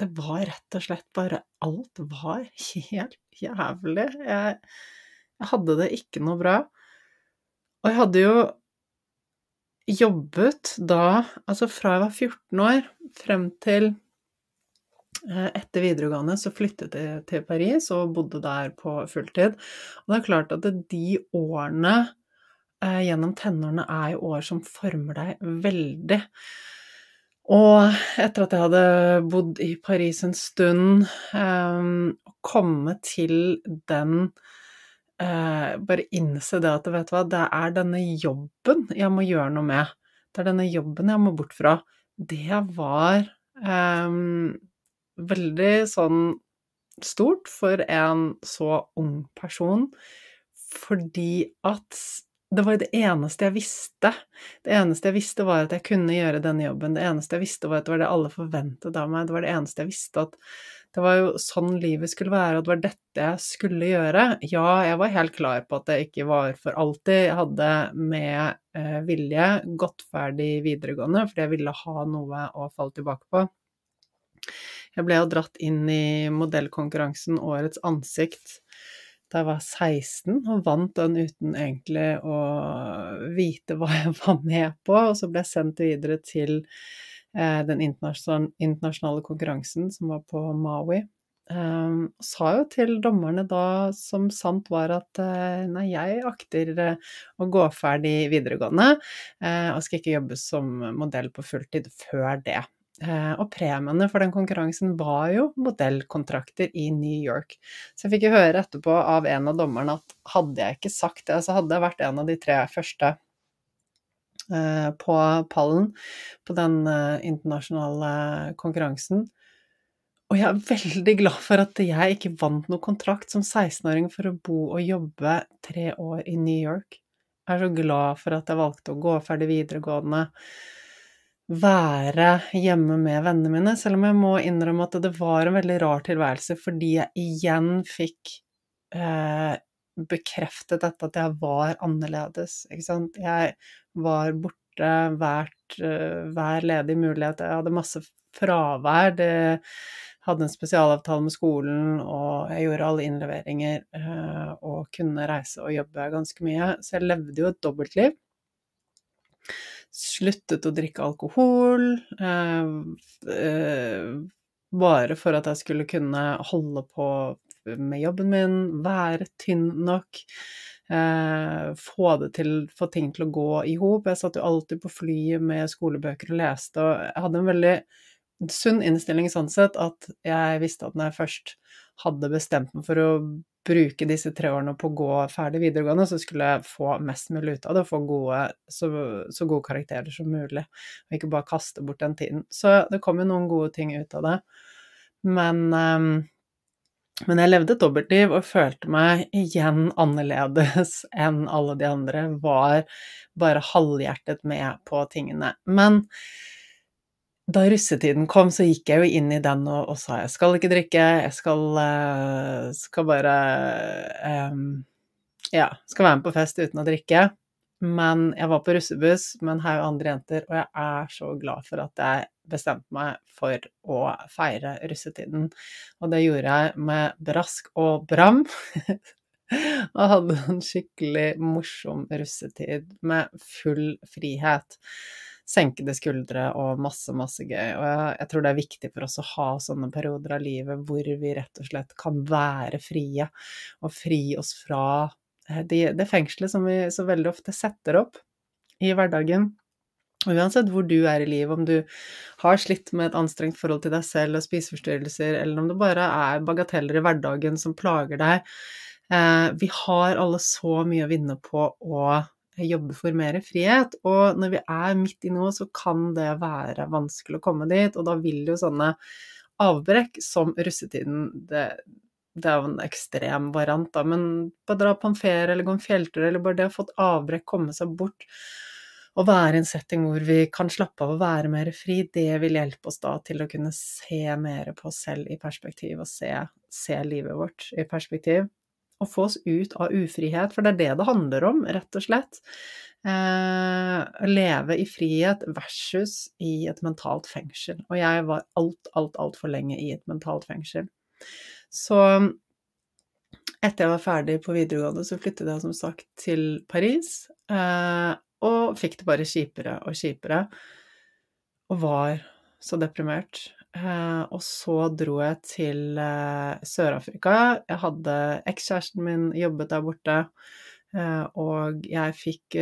Det var rett og slett bare Alt var helt jævlig. Jeg, jeg hadde det ikke noe bra. Og jeg hadde jo jobbet da, altså fra jeg var 14 år frem til eh, etter videregående så flyttet jeg til Paris og bodde der på fulltid. Og det er klart at de årene eh, gjennom tenårene er jo år som former deg veldig. Og etter at jeg hadde bodd i Paris en stund, um, komme til den uh, Bare innse det at vet du hva, det er denne jobben jeg må gjøre noe med. Det er denne jobben jeg må bort fra. Det var eh, veldig sånn stort for en så ung person, fordi at det var det eneste jeg visste. Det eneste jeg visste, var at jeg kunne gjøre denne jobben. Det eneste jeg visste, var at det var det alle forventet av meg. Det var det eneste jeg visste, at det var jo sånn livet skulle være, og det var dette jeg skulle gjøre. Ja, jeg var helt klar på at det ikke var for alltid. Jeg hadde med eh, vilje gått ferdig videregående fordi jeg ville ha noe å falle tilbake på. Jeg ble jo dratt inn i modellkonkurransen Årets ansikt da jeg var 16, og vant den uten egentlig å vite hva jeg var med på. Og så ble jeg sendt videre til den internasjonale konkurransen som var på Maui. Um, sa jo til dommerne da som sant var at uh, nei, jeg akter uh, å gå ferdig videregående, og skal ikke jobbe som modell på fulltid før det. Eh, og premiene for den konkurransen var jo modellkontrakter i New York. Så jeg fikk jo høre etterpå av en av dommerne at hadde jeg ikke sagt det, så hadde jeg vært en av de tre første eh, på pallen på den eh, internasjonale konkurransen. Og jeg er veldig glad for at jeg ikke vant noe kontrakt som 16-åring for å bo og jobbe tre år i New York. Jeg er så glad for at jeg valgte å gå ferdig videregående være hjemme med vennene mine, selv om jeg må innrømme at det var en veldig rar tilværelse fordi jeg igjen fikk eh, bekreftet dette at jeg var annerledes, ikke sant. Jeg var borte hvert, uh, hver ledig mulighet, jeg hadde masse fravær, det hadde en spesialavtale med skolen, og jeg gjorde alle innleveringer uh, og kunne reise og jobbe ganske mye, så jeg levde jo et dobbeltliv. Sluttet å drikke alkohol, eh, eh, bare for at jeg skulle kunne holde på med jobben min, være tynn nok, eh, få, til, få ting til å gå i hop. Jeg satt jo alltid på flyet med skolebøker og leste, og jeg hadde en veldig sunn innstilling sånn sett at jeg visste at når jeg først hadde bestemt meg for å bruke disse tre årene på å gå ferdig videregående, så skulle jeg få mest mulig ut av det og få gode, så, så, gode karakterer som mulig, og ikke bare kaste bort den tiden. Så det kom jo noen gode ting ut av det. Men, um, men jeg levde et dobbeltliv og følte meg igjen annerledes enn alle de andre, var bare halvhjertet med på tingene. Men da russetiden kom, så gikk jeg jo inn i den og, og sa jeg skal ikke drikke, jeg skal, uh, skal bare um, Ja, skal være med på fest uten å drikke. Men jeg var på russebuss med en haug andre jenter, og jeg er så glad for at jeg bestemte meg for å feire russetiden. Og det gjorde jeg med brask og bram. og hadde en skikkelig morsom russetid med full frihet senkede skuldre og masse, masse gøy. Og jeg, tror det er viktig for oss å ha sånne perioder av livet hvor vi rett og slett kan være frie, og fri oss fra eh, det, det fengselet som vi så veldig ofte setter opp i hverdagen. Uansett hvor du er i livet, om du har slitt med et anstrengt forhold til deg selv og spiseforstyrrelser, eller om det bare er bagateller i hverdagen som plager deg. Eh, vi har alle så mye å vinne på å jobbe for mer frihet. Og når vi er midt i noe, så kan det være vanskelig å komme dit, og da vil jo sånne avbrekk som russetiden det, det er jo en ekstrem variant, da, men bare dra på en ferie eller gå en fjelltur, eller bare det å få et avbrekk, komme seg bort og være i en setting hvor vi kan slappe av og være mer fri, det vil hjelpe oss da til å kunne se mer på oss selv i perspektiv, og se, se livet vårt i perspektiv Og få oss ut av ufrihet, for det er det det handler om, rett og slett. Eh, leve i frihet versus i et mentalt fengsel. Og jeg var alt, alt, altfor lenge i et mentalt fengsel. Så etter jeg var ferdig på videregående, så flyttet jeg som sagt til Paris, eh, og fikk det bare kjipere og kjipere. Og var så deprimert. Eh, og så dro jeg til eh, Sør-Afrika. Jeg hadde ekskjæresten min jobbet der borte, eh, og jeg fikk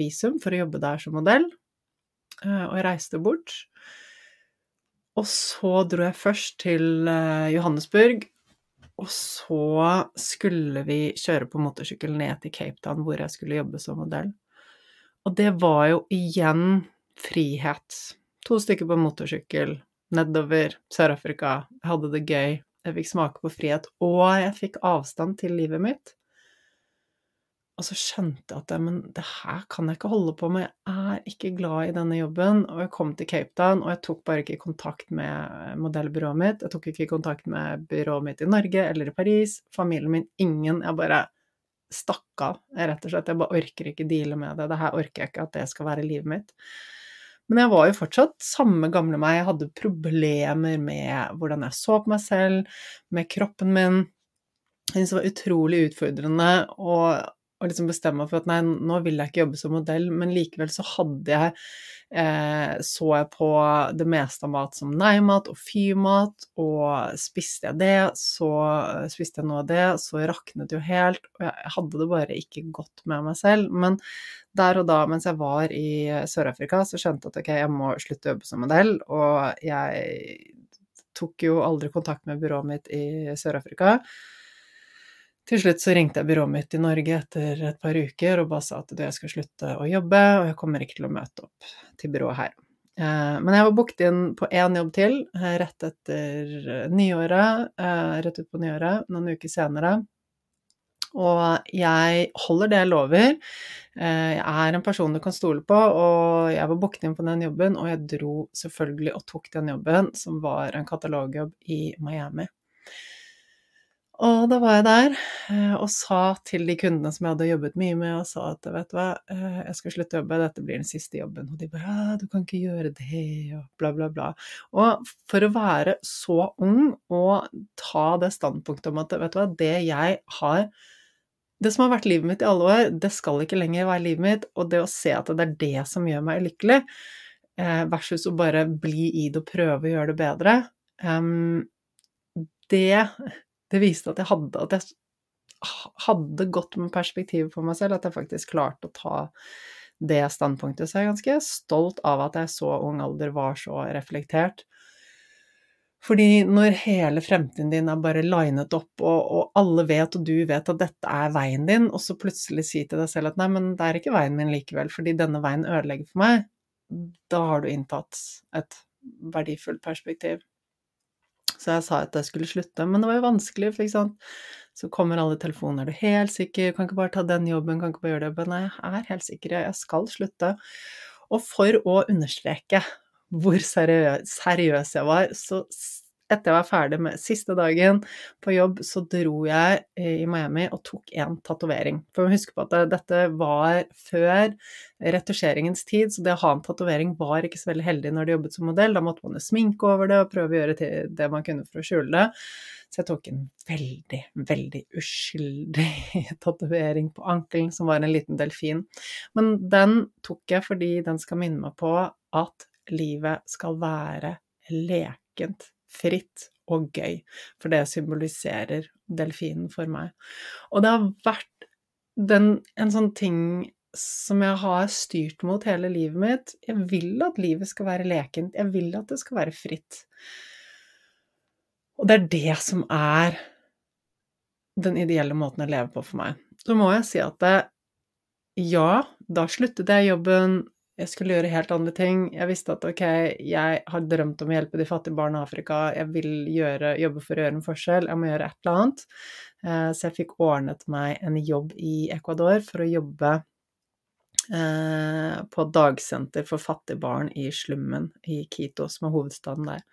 visum for å jobbe der som modell. og jeg reiste bort. Og så dro jeg først til Johannesburg, og så skulle vi kjøre på motorsykkel ned til Cape Town, hvor jeg skulle jobbe som modell. Og det var jo igjen frihet. To stykker på motorsykkel nedover Sør-Afrika. Hadde det gøy. Jeg fikk smake på frihet, og jeg fikk avstand til livet mitt. Og så skjønte jeg at men det her kan jeg ikke holde på med, jeg er ikke glad i denne jobben. Og jeg kom til Cape Town, og jeg tok bare ikke kontakt med modellbyrået mitt. Jeg tok ikke kontakt med byrået mitt i Norge eller i Paris. Familien min, ingen. Jeg bare stakk av, rett og slett. Jeg bare orker ikke deale med det. Det her orker jeg ikke at det skal være livet mitt. Men jeg var jo fortsatt samme gamle meg. Jeg hadde problemer med hvordan jeg så på meg selv, med kroppen min. Jeg syntes det var utrolig utfordrende å, å liksom bestemme meg for at nei, nå vil jeg ikke jobbe som modell, men likevel så hadde jeg eh, Så jeg på det meste av mat som nei-mat og fy-mat, og spiste jeg det, så spiste jeg noe av det, så raknet det jo helt, og jeg hadde det bare ikke godt med meg selv. Men der og da mens jeg var i Sør-Afrika, så skjønte jeg at ok, jeg må slutte å jobbe som modell, og jeg tok jo aldri kontakt med byrået mitt i Sør-Afrika. Til slutt så ringte jeg byrået mitt i Norge etter et par uker og bare sa at jeg skal slutte å jobbe, og jeg kommer ikke til å møte opp til byrået her. Eh, men jeg var booket inn på én jobb til eh, rett etter nyåret, eh, rett ut på nyåret, noen uker senere. Og jeg holder det jeg lover. Jeg er en person du kan stole på, og jeg var booket inn på den jobben, og jeg dro selvfølgelig og tok den jobben, som var en katalogjobb i Miami. Og da var jeg der og sa til de kundene som jeg hadde jobbet mye med, og sa at vet du hva, jeg skal slutte å jobbe, dette blir den siste jobben. Og de bare ja, du kan ikke gjøre det, og bla, bla, bla. Og for å være så ung og ta det standpunktet om at vet du hva, det jeg har det som har vært livet mitt i alle år, det skal ikke lenger være livet mitt, og det å se at det er det som gjør meg lykkelig, versus å bare bli i det og prøve å gjøre det bedre, det, det viste at jeg hadde At jeg hadde godt med perspektiv på meg selv, at jeg faktisk klarte å ta det standpunktet. Så jeg er ganske stolt av at jeg så ung alder var så reflektert. Fordi når hele fremtiden din er bare linet opp, og, og, alle vet, og du vet at dette er veien din, og så plutselig si til deg selv at nei, men det er ikke veien min likevel, fordi denne veien ødelegger for meg, da har du inntatt et verdifullt perspektiv. Så jeg sa at jeg skulle slutte, men det var jo vanskelig, for ikke sant. Så kommer alle telefoner, er du helt sikker, kan ikke bare ta den jobben, kan ikke bare gjøre det. Men jeg er helt sikker, jeg skal slutte. Og for å understreke hvor seriøs, seriøs jeg var, så etter jeg var ferdig med siste dagen på jobb, så dro jeg i Miami og tok en tatovering. For husk på at dette var før retusjeringens tid, så det å ha en tatovering var ikke så veldig heldig når du jobbet som modell. Da måtte man jo sminke over det og prøve å gjøre det man kunne for å skjule det. Så jeg tok en veldig, veldig uskyldig tatovering på ankelen, som var en liten delfin. Men den tok jeg fordi den skal minne meg på at livet skal være lekent, fritt og gøy, for det symboliserer delfinen for meg. Og det har vært den, en sånn ting som jeg har styrt mot hele livet mitt. Jeg vil at livet skal være lekent, jeg vil at det skal være fritt. Og det er det som er den ideelle måten å leve på for meg. Så må jeg si at det, ja, da sluttet jeg jobben, jeg skulle gjøre helt andre ting. Jeg visste at ok, jeg har drømt om å hjelpe de fattige barna i Afrika, jeg vil gjøre, jobbe for å gjøre en forskjell, jeg må gjøre et eller annet. Eh, så jeg fikk ordnet meg en jobb i Ecuador for å jobbe eh, på dagsenter for fattige barn i slummen i Quito, som er hovedstaden der.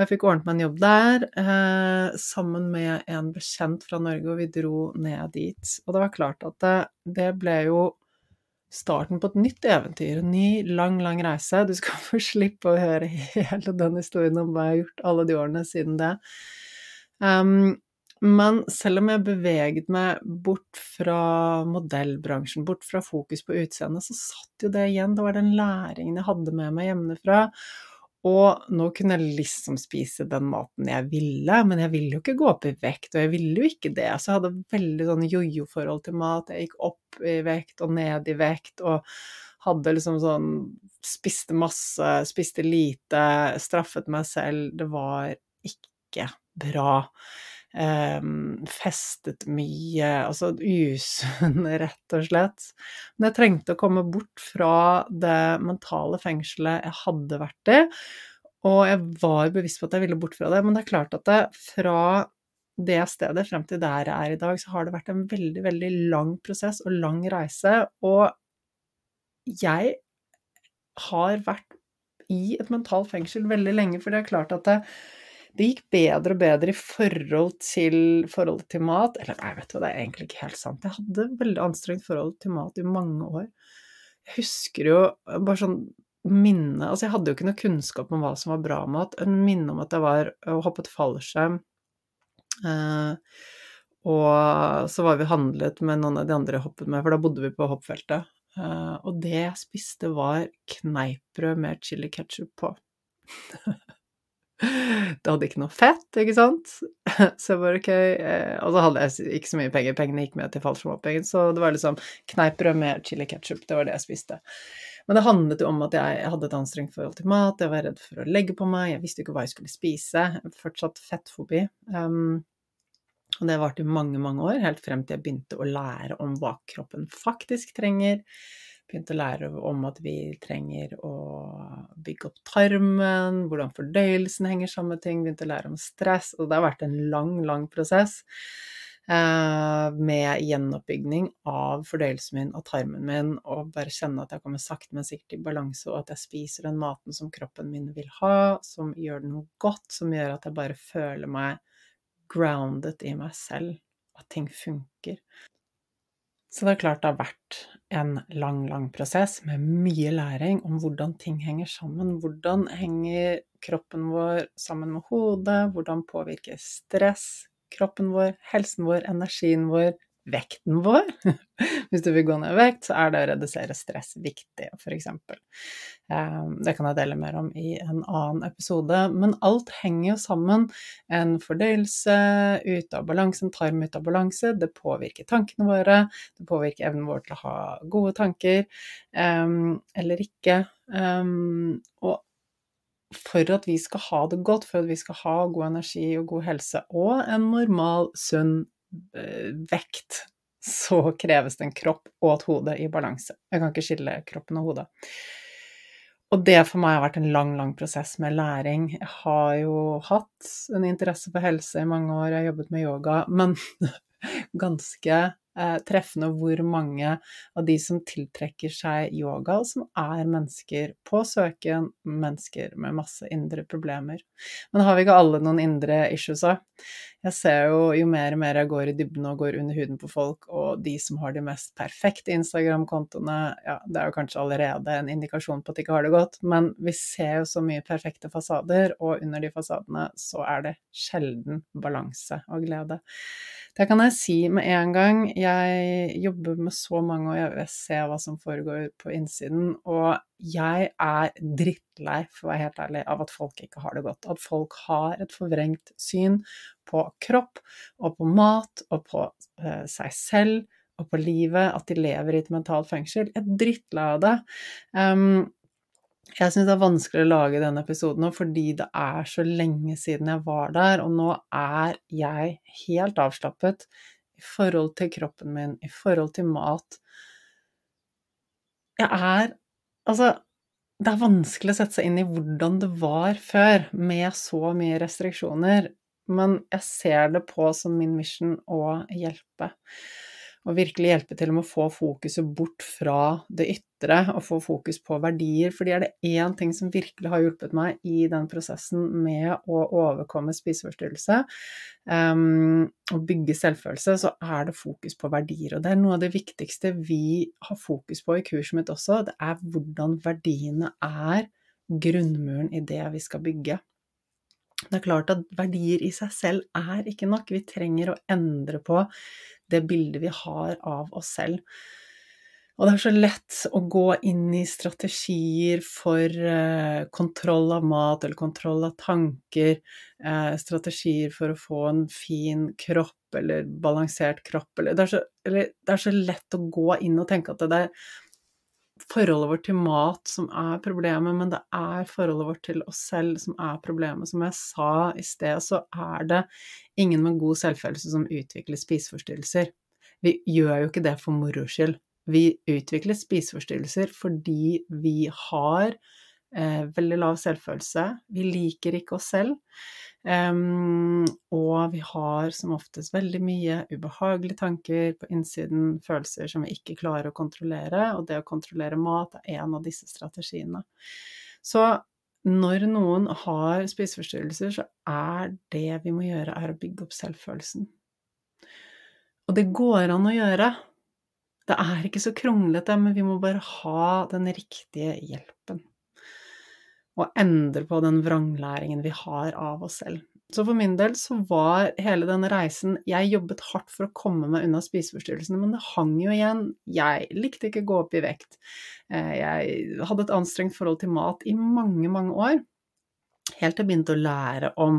Jeg fikk ordnet meg en jobb der eh, sammen med en bekjent fra Norge, og vi dro ned dit. Og det var klart at det, det ble jo starten på et nytt eventyr, en ny, lang, lang reise. Du skal få slippe å høre hele den historien om hva jeg har gjort alle de årene siden det. Um, men selv om jeg beveget meg bort fra modellbransjen, bort fra fokus på utseendet, så satt jo det igjen. Det var den læringen jeg hadde med meg hjemmefra. Og nå kunne jeg liksom spise den maten jeg ville, men jeg ville jo ikke gå opp i vekt, og jeg ville jo ikke det. Så jeg hadde veldig sånn jojo-forhold til mat. Jeg gikk opp i vekt og ned i vekt, og hadde liksom sånn Spiste masse, spiste lite, straffet meg selv. Det var ikke bra. Um, festet mye, altså usunn, rett og slett. Men jeg trengte å komme bort fra det mentale fengselet jeg hadde vært i, og jeg var bevisst på at jeg ville bort fra det. Men det er klart at det, fra det stedet frem til der jeg er i dag, så har det vært en veldig, veldig lang prosess og lang reise, og jeg har vært i et mentalt fengsel veldig lenge, for det er klart at det, det gikk bedre og bedre i forhold til forholdet til mat. Eller nei, vet du hva, det er egentlig ikke helt sant. Jeg hadde veldig anstrengt forhold til mat i mange år. Jeg husker jo bare sånn minne Altså, jeg hadde jo ikke noe kunnskap om hva som var bra mat. En minne om at jeg var og hoppet fallskjerm. Eh, og så var vi handlet med noen av de andre jeg hoppet med, for da bodde vi på hoppfeltet. Eh, og det jeg spiste, var kneippbrød med chili ketchup på. Det hadde ikke noe fett, ikke sant? Så jeg bare ok eh, Og så hadde jeg ikke så mye penger, pengene gikk med til fallskjermhoppingen, så det var liksom kneippbrød med chili ketchup, det var det jeg spiste. Men det handlet jo om at jeg hadde et anstrengt forhold til mat, jeg var redd for å legge på meg, jeg visste jo ikke hva jeg skulle spise, fortsatt fettfobi. Um, og det varte i mange, mange år, helt frem til jeg begynte å lære om hva kroppen faktisk trenger begynte å lære om at vi trenger å bygge opp tarmen, hvordan fordøyelsen henger sammen med ting, begynte å lære om stress, og det har vært en lang, lang prosess eh, med gjenoppbygging av fordøyelsen min og tarmen min, og bare kjenne at jeg kommer sakte, men sikkert i balanse, og at jeg spiser den maten som kroppen min vil ha, som gjør noe godt, som gjør at jeg bare føler meg grounded i meg selv, at ting funker. Så det er klart det har vært en lang, lang prosess med mye læring om hvordan ting henger sammen. Hvordan henger kroppen vår sammen med hodet? Hvordan påvirker stress kroppen vår, helsen vår, energien vår, vekten vår. Hvis du vil gå ned i vekt, så er det å redusere stress viktig, f.eks. Ehm, det kan jeg dele mer om i en annen episode. Men alt henger jo sammen. En fordøyelse ut av balanse, en tarm ut av balanse, det påvirker tankene våre. Det påvirker evnen vår til å ha gode tanker, ehm, eller ikke. Ehm, og for at vi skal ha det godt, for at vi skal ha god energi og god helse, og en normal, sunn vekt, så kreves det en kropp og et hode i balanse. Jeg kan ikke skille kroppen og hodet. Og det for meg har vært en lang, lang prosess med læring. Jeg har jo hatt en interesse for helse i mange år, jeg har jobbet med yoga, men ganske eh, treffende hvor mange av de som tiltrekker seg yoga, som er mennesker på søken, mennesker med masse indre problemer. Men har vi ikke alle noen indre issues òg? Jeg ser jo jo mer og mer jeg går i dybden og går under huden på folk, og de som har de mest perfekte Instagram-kontoene, ja, det er jo kanskje allerede en indikasjon på at de ikke har det godt, men vi ser jo så mye perfekte fasader, og under de fasadene så er det sjelden balanse og glede. Det kan jeg si med en gang. Jeg jobber med så mange, og jeg ser hva som foregår på innsiden. Og jeg er drittlei, for å være helt ærlig, av at folk ikke har det godt. At folk har et forvrengt syn på kropp og på mat og på eh, seg selv og på livet. At de lever i et mentalt fengsel. Jeg drittlei av det. Um, jeg syns det er vanskelig å lage denne episoden nå fordi det er så lenge siden jeg var der, og nå er jeg helt avslappet i forhold til kroppen min, i forhold til mat. Jeg er Altså, det er vanskelig å sette seg inn i hvordan det var før, med så mye restriksjoner, men jeg ser det på som min mission å hjelpe og virkelig hjelpe til med å få fokuset bort fra det ytre og få fokus på verdier. Fordi er det én ting som virkelig har hjulpet meg i den prosessen med å overkomme spiseforstyrrelse um, og bygge selvfølelse, så er det fokus på verdier. Og det er noe av det viktigste vi har fokus på i kurset mitt også. Det er hvordan verdiene er grunnmuren i det vi skal bygge. Det er klart at verdier i seg selv er ikke nok. Vi trenger å endre på det bildet vi har av oss selv. Og det er så lett å gå inn i strategier for eh, kontroll av mat eller kontroll av tanker, eh, strategier for å få en fin kropp eller balansert kropp, eller det, så, eller det er så, lett å gå inn og tenke at det er forholdet vårt til mat som er problemet, men det er forholdet vårt til oss selv som er problemet. Som jeg sa i sted, så er det ingen med god selvfølelse som utvikler spiseforstyrrelser. Vi gjør jo ikke det for moro skyld. Vi utvikler spiseforstyrrelser fordi vi har eh, veldig lav selvfølelse. Vi liker ikke oss selv. Um, og vi har som oftest veldig mye ubehagelige tanker på innsiden, følelser som vi ikke klarer å kontrollere, og det å kontrollere mat er en av disse strategiene. Så når noen har spiseforstyrrelser, så er det vi må gjøre, er å bygge opp selvfølelsen. Og det går an å gjøre. Det er ikke så kronglete, men vi må bare ha den riktige hjelpen og endre på den vranglæringen vi har av oss selv. Så for min del så var hele denne reisen Jeg jobbet hardt for å komme meg unna spiseforstyrrelsene, men det hang jo igjen. Jeg likte ikke å gå opp i vekt. Eh, jeg hadde et anstrengt forhold til mat i mange, mange år. Helt til jeg begynte å lære om,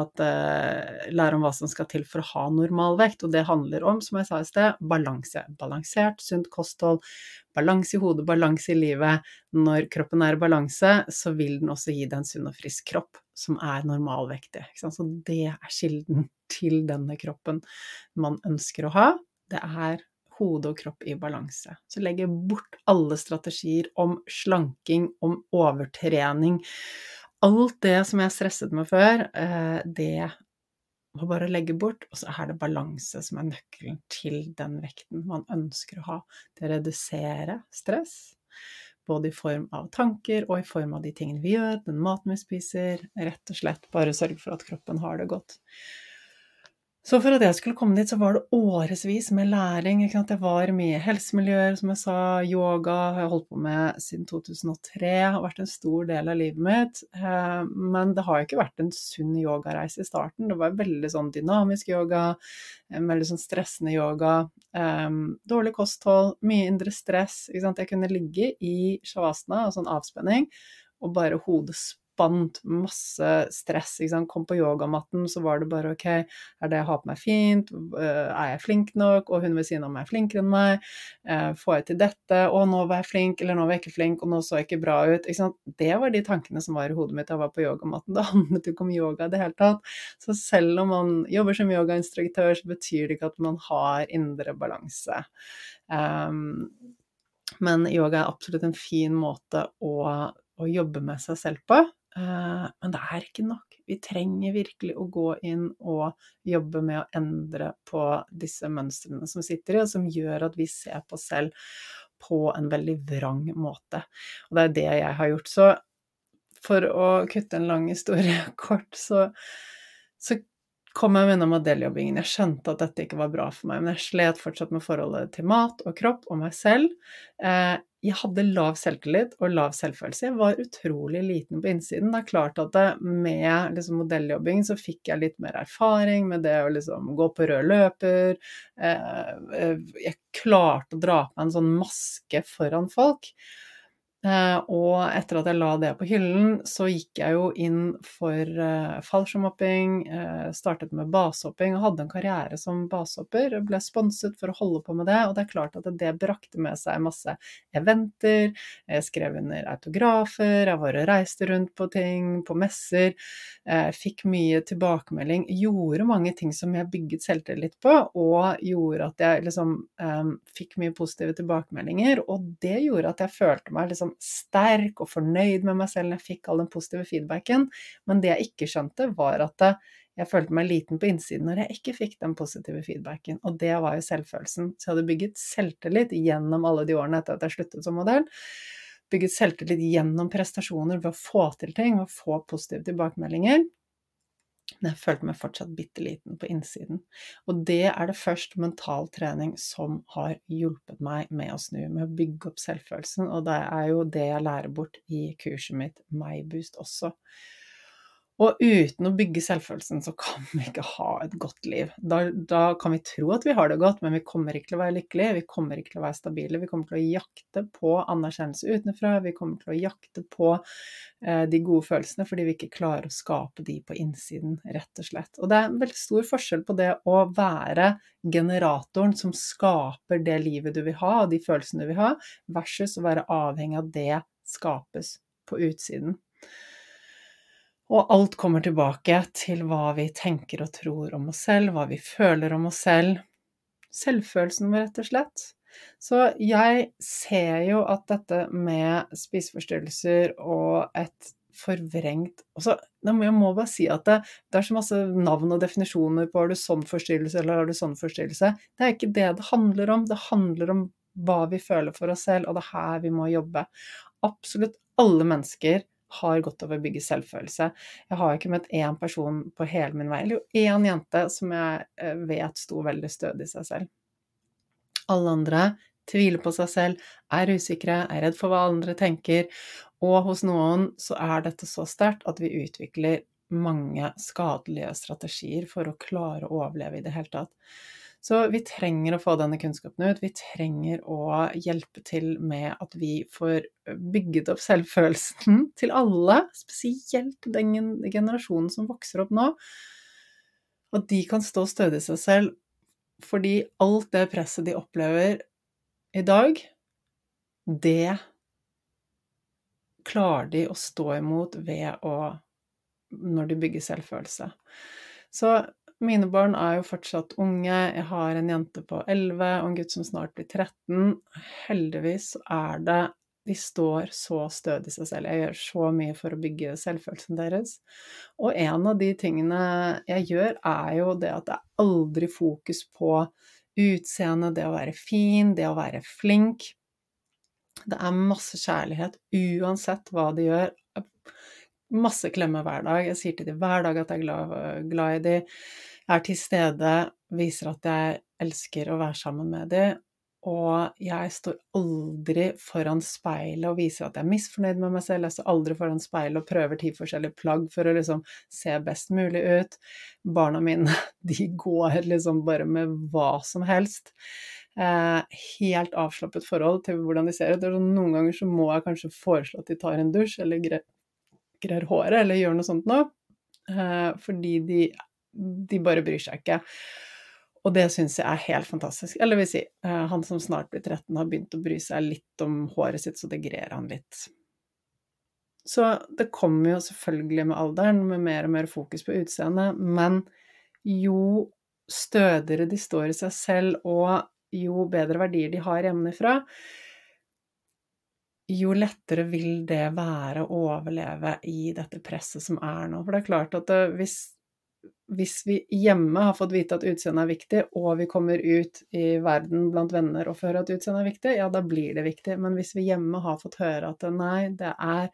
at, uh, lære om hva som skal til for å ha normal vekt. Og det handler om, som jeg sa i sted, balanse. Balansert, sunt kosthold, balanse i hodet, balanse i livet. Når kroppen er i balanse, så vil den også gi deg en sunn og frisk kropp som er normalvektig. Så det er kilden til denne kroppen man ønsker å ha. Det er hode og kropp i balanse. Så legge bort alle strategier om slanking, om overtrening alt det som jeg stresset med før, eh, det må bare legge bort, og så er det balanse som er nøkkelen til den vekten man ønsker å ha. Det reduserer stress, både i form av tanker og i form av de tingene vi gjør, den maten vi spiser, rett og slett bare sørge for at kroppen har det godt. Så for at jeg skulle komme dit, så var det årevis med læring. Jeg var mye helsemiljøer, som jeg sa, yoga har jeg holdt på med siden 2003. har vært en stor del av livet mitt. Eh, men det har ikke vært en sunn yogareise i starten. Det var veldig sånn dynamisk yoga, veldig sånn stressende yoga. Eh, dårlig kosthold, mye indre stress. Jeg kunne ligge i shavasana, altså en avspenning, og bare hodet spant, masse stress. Kom på yogamatten, så var det bare ok, er det jeg har på meg fint, eh, er jeg flink nok, og hun ved siden av meg er flinkere enn meg, eh, får jeg til dette, å nå var jeg flink, eller nå var jeg ikke flink, og nå så jeg ikke bra ut. Ikke det var de tankene som var i hodet mitt da jeg var på yogamatten. Det handlet jo ikke om yoga i det hele tatt. Så selv om man jobber som yogainstruktør, så betyr det ikke at man har indre balanse. Um, men yoga er absolutt en fin måte å, å jobbe med seg selv på. Eh, men det er ikke nok. Vi trenger virkelig å gå inn og jobbe med å endre på disse mønstrene som sitter i, og som gjør at vi ser på oss selv på en veldig vrang måte. Og det er det jeg har gjort. Så for å kutte en lang historie kort, så, så kom jeg meg unna modelljobbingen. Jeg skjønte at dette ikke var bra for meg, men jeg slet fortsatt med forholdet til mat og kropp og meg selv. Eh, jeg hadde lav selvtillit og lav selvfølelse. Jeg var utrolig liten på innsiden. Det er klart at det, med liksom modelljobbing så fikk jeg litt mer erfaring med det å liksom gå på rød løper. Eh, eh, jeg klarte å dra på en sånn maske foran folk. Eh, og etter at jeg la det på hyllen, så gikk jeg jo inn for uh, fallskjermhopping, uh, startet med basehopping og hadde en karriere som basehopper. Ble sponset for å holde på med det, og det er klart at det brakte med seg masse eventer. Jeg skrev under autografer, jeg var og reiste rundt på ting, på messer. Fikk mye tilbakemelding. Gjorde mange ting som jeg bygget selvtillit på, og gjorde at jeg liksom fikk mye positive tilbakemeldinger. Og det gjorde at jeg følte meg liksom sterk og fornøyd med meg selv når jeg fikk all den positive feedbacken, men det jeg ikke skjønte, var at jeg følte meg liten på innsiden når jeg ikke fikk den positive feedbacken, og det var jo selvfølelsen. Så jeg hadde bygget selvtillit gjennom alle de årene etter at jeg sluttet som modell. Bygget selvtillit gjennom prestasjoner ved å få til ting, å få positive tilbakemeldinger. Men jeg følte meg fortsatt bitte liten på innsiden. Og det er det først mental trening som har hjulpet meg med å snu, med å bygge opp selvfølelsen. Og det er jo det jeg lærer bort i kurset mitt MyBoost også. Og uten å bygge selvfølelsen, så kan vi ikke ha et godt liv. Da, da, kan vi tro at vi har det godt, men vi kommer ikke til å være lykkelige, vi kommer ikke til å være stabile. Vi kommer til å jakte på anerkjennelse utenfra, vi kommer til å jakte på eh, de gode følelsene fordi vi ikke klarer å skape de på innsiden, rett og slett. Og det er en veldig stor forskjell på det å være generatoren som skaper det livet du vil ha, og de følelsene du vil ha, versus å være avhengig av det skapes på utsiden. Og alt kommer tilbake til hva vi tenker og tror om oss selv, hva vi føler om oss selv. Selvfølelsen vår, rett og slett. Så jeg ser jo at dette med spiseforstyrrelser og et forvrengt også, Jeg må bare si at det, det, er så masse navn og definisjoner på har du sånn forstyrrelse eller har du sånn forstyrrelse. Det er ikke det det handler om. Det handler om hva vi føler for oss selv, og det er her vi må jobbe. Absolutt alle mennesker har godt av å bygge selvfølelse. Jeg har ikke møtt én person på hele min vei, eller jo én jente som jeg eh, vet sto veldig stødig i seg selv. Alle andre tviler på seg selv, er usikre, er redd for hva andre tenker, og hos noen så er dette så sterkt at vi utvikler mange skadelige strategier for å klare å overleve i det hele tatt. Så vi trenger å få denne kunnskapen ut. Vi trenger å hjelpe til med at vi får bygget opp selvfølelsen til alle, spesielt den generasjonen som vokser opp nå. At de kan stå stødig i seg selv, fordi alt det presset de opplever i dag, det klarer de å stå imot ved å når de bygger selvfølelse. Så mine barn er jo fortsatt unge. Jeg har en jente på 11 og en gutt som snart blir 13. Heldigvis er det De står så stødig i seg selv. Jeg gjør så mye for å bygge selvfølelsen deres. Og en av de tingene jeg gjør, er jo det at det er aldri fokus på utseendet, det å være fin, det å være flink. Det er masse kjærlighet uansett hva de gjør masse klemmer hver dag. Jeg sier til dem hver dag at jeg er glad, glad i dem. Jeg er til stede, viser at jeg elsker å være sammen med dem. Og jeg står aldri foran speilet og viser at jeg er misfornøyd med meg selv. Jeg står aldri foran speilet og prøver ti forskjellige plagg for å liksom se best mulig ut. Barna mine, de går liksom bare med hva som helst. Eh, helt avslappet forhold til hvordan de ser ut. Sånn, noen ganger så må jeg kanskje foreslå at de tar en dusj, eller greier håret, eller gjør noe sånt noe. Eh, fordi de, de bare bryr seg ikke. Og det syns jeg er helt fantastisk. Eller vil si, eh, han som snart blir 13, har begynt å bry seg litt om håret sitt, så det greier han litt. Så det kommer jo selvfølgelig med alderen, med mer og mer fokus på utseendet, men jo stødigere de står i seg selv, og jo bedre verdier de har hjemmefra, jo lettere vil det være å overleve i dette presset som er nå. For det er klart at eh, hvis, hvis vi hjemme har fått vite at utseendet er viktig, og vi kommer ut i verden blant venner og får høre at utseendet er viktig, ja, da blir det viktig. Men hvis vi hjemme har fått høre at nei, det er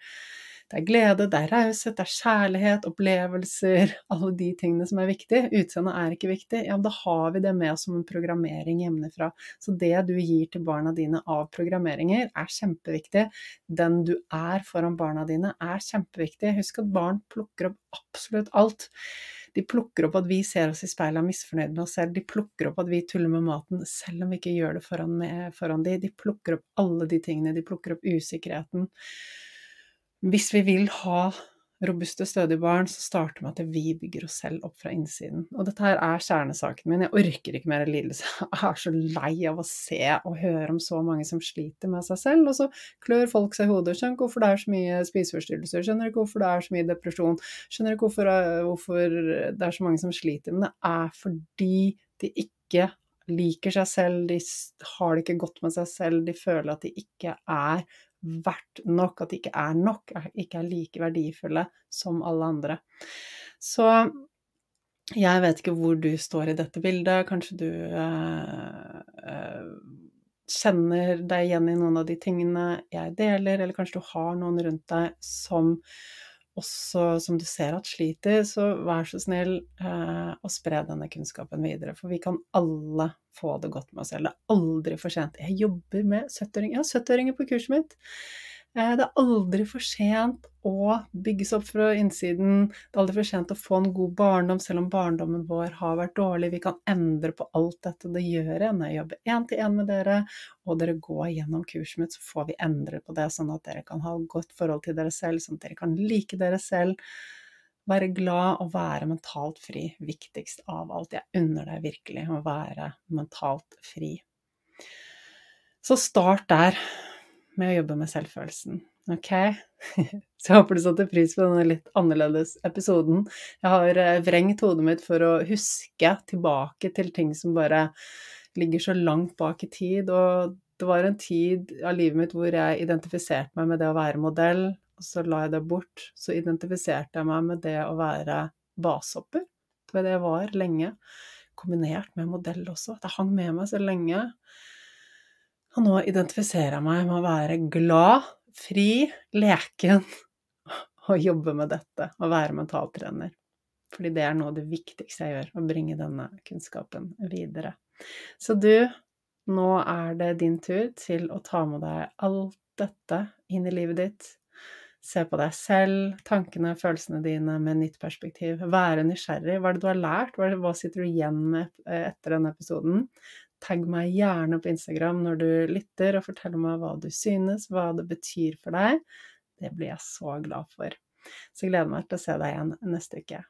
det er glede, det er raushet, det er kjærlighet, opplevelser, alle de tingene som er viktige. Utseendet er ikke viktig. Ja, da har vi det med oss som en programmering hjemmefra. Så det du gir til barna dine av programmeringer, er kjempeviktig. Den du er foran barna dine, er kjempeviktig. Husk at barn plukker opp absolutt alt. De plukker opp at vi ser oss i speilet og er misfornøyd med oss selv. De plukker opp at vi tuller med maten selv om vi ikke gjør det foran, med, foran de. De plukker opp alle de tingene. De plukker opp usikkerheten. Hvis vi vil ha robuste, stødige barn, så starter med at vi bygger oss selv opp fra innsiden. Og dette her er kjernesaken min. Jeg orker ikke mer lidelse. Jeg er så lei av å se og høre om så mange som sliter med seg selv, og så klør folk seg i hodet. Skjønner ikke hvorfor det er så mye spiseforstyrrelser, skjønner ikke hvorfor det er så mye depresjon, skjønner ikke hvorfor, eh, hvorfor det er så mange som sliter. Men det er fordi de ikke liker seg selv, de har det ikke godt med seg selv, de føler at de ikke er verdt nok, at de ikke er nok, ikke er like verdifulle som alle andre. Så jeg vet ikke hvor du står i dette bildet, kanskje du øh, øh, kjenner deg igjen i noen av de tingene jeg deler, eller kanskje du har noen rundt deg som også som du ser at sliter, så vær så snill eh, å spre denne kunnskapen videre. For vi kan alle få det godt med oss selv. Det er aldri for sent. Jeg jobber med 70-åringer. Jeg har 70-åringer på kurset mitt. Eh, det er aldri for sent å bygges opp fra innsiden. Det er aldri for sent å få en god barndom, selv om barndommen vår har vært dårlig. Vi kan endre på alt dette. Det gjør jeg når jeg jobber én til én med dere, og dere går gjennom kurset mitt, så får vi endre på det, sånn at dere kan ha et godt forhold til dere selv, sånn at dere kan like dere selv. Være glad og være mentalt fri. Viktigst av alt. Jeg unner deg virkelig å være mentalt fri. Så start der med å jobbe med selvfølelsen. Ok? Så jeg håper du satte pris på denne litt annerledes episoden. Jeg har eh, vrengt hodet mitt for å huske tilbake til ting som bare ligger så langt bak i tid. Og det var en tid av livet mitt hvor jeg identifiserte meg med det å være modell, og så la jeg det bort. Så identifiserte jeg meg med det å være basehopper. Det det jeg var lenge. Kombinert med modell også. Det hang med meg så lenge. Og nå identifiserer jeg meg med å være glad, fri, leken og jobbe med dette. Og være mentaltrener. Fordi det er noe av det viktigste jeg gjør, å bringe denne kunnskapen videre. Så du, nå er det din tur til å ta med deg alt dette inn i livet ditt. Se på deg selv, tankene, følelsene dine med nytt perspektiv. Være nysgjerrig. Hva er det du har lært? Hva sitter du igjen med etter denne episoden? Tagg meg gjerne på Instagram når du lytter, og fortell meg hva du synes, hva det betyr for deg. Det blir jeg så glad for. Så jeg gleder meg til å se deg igjen neste uke.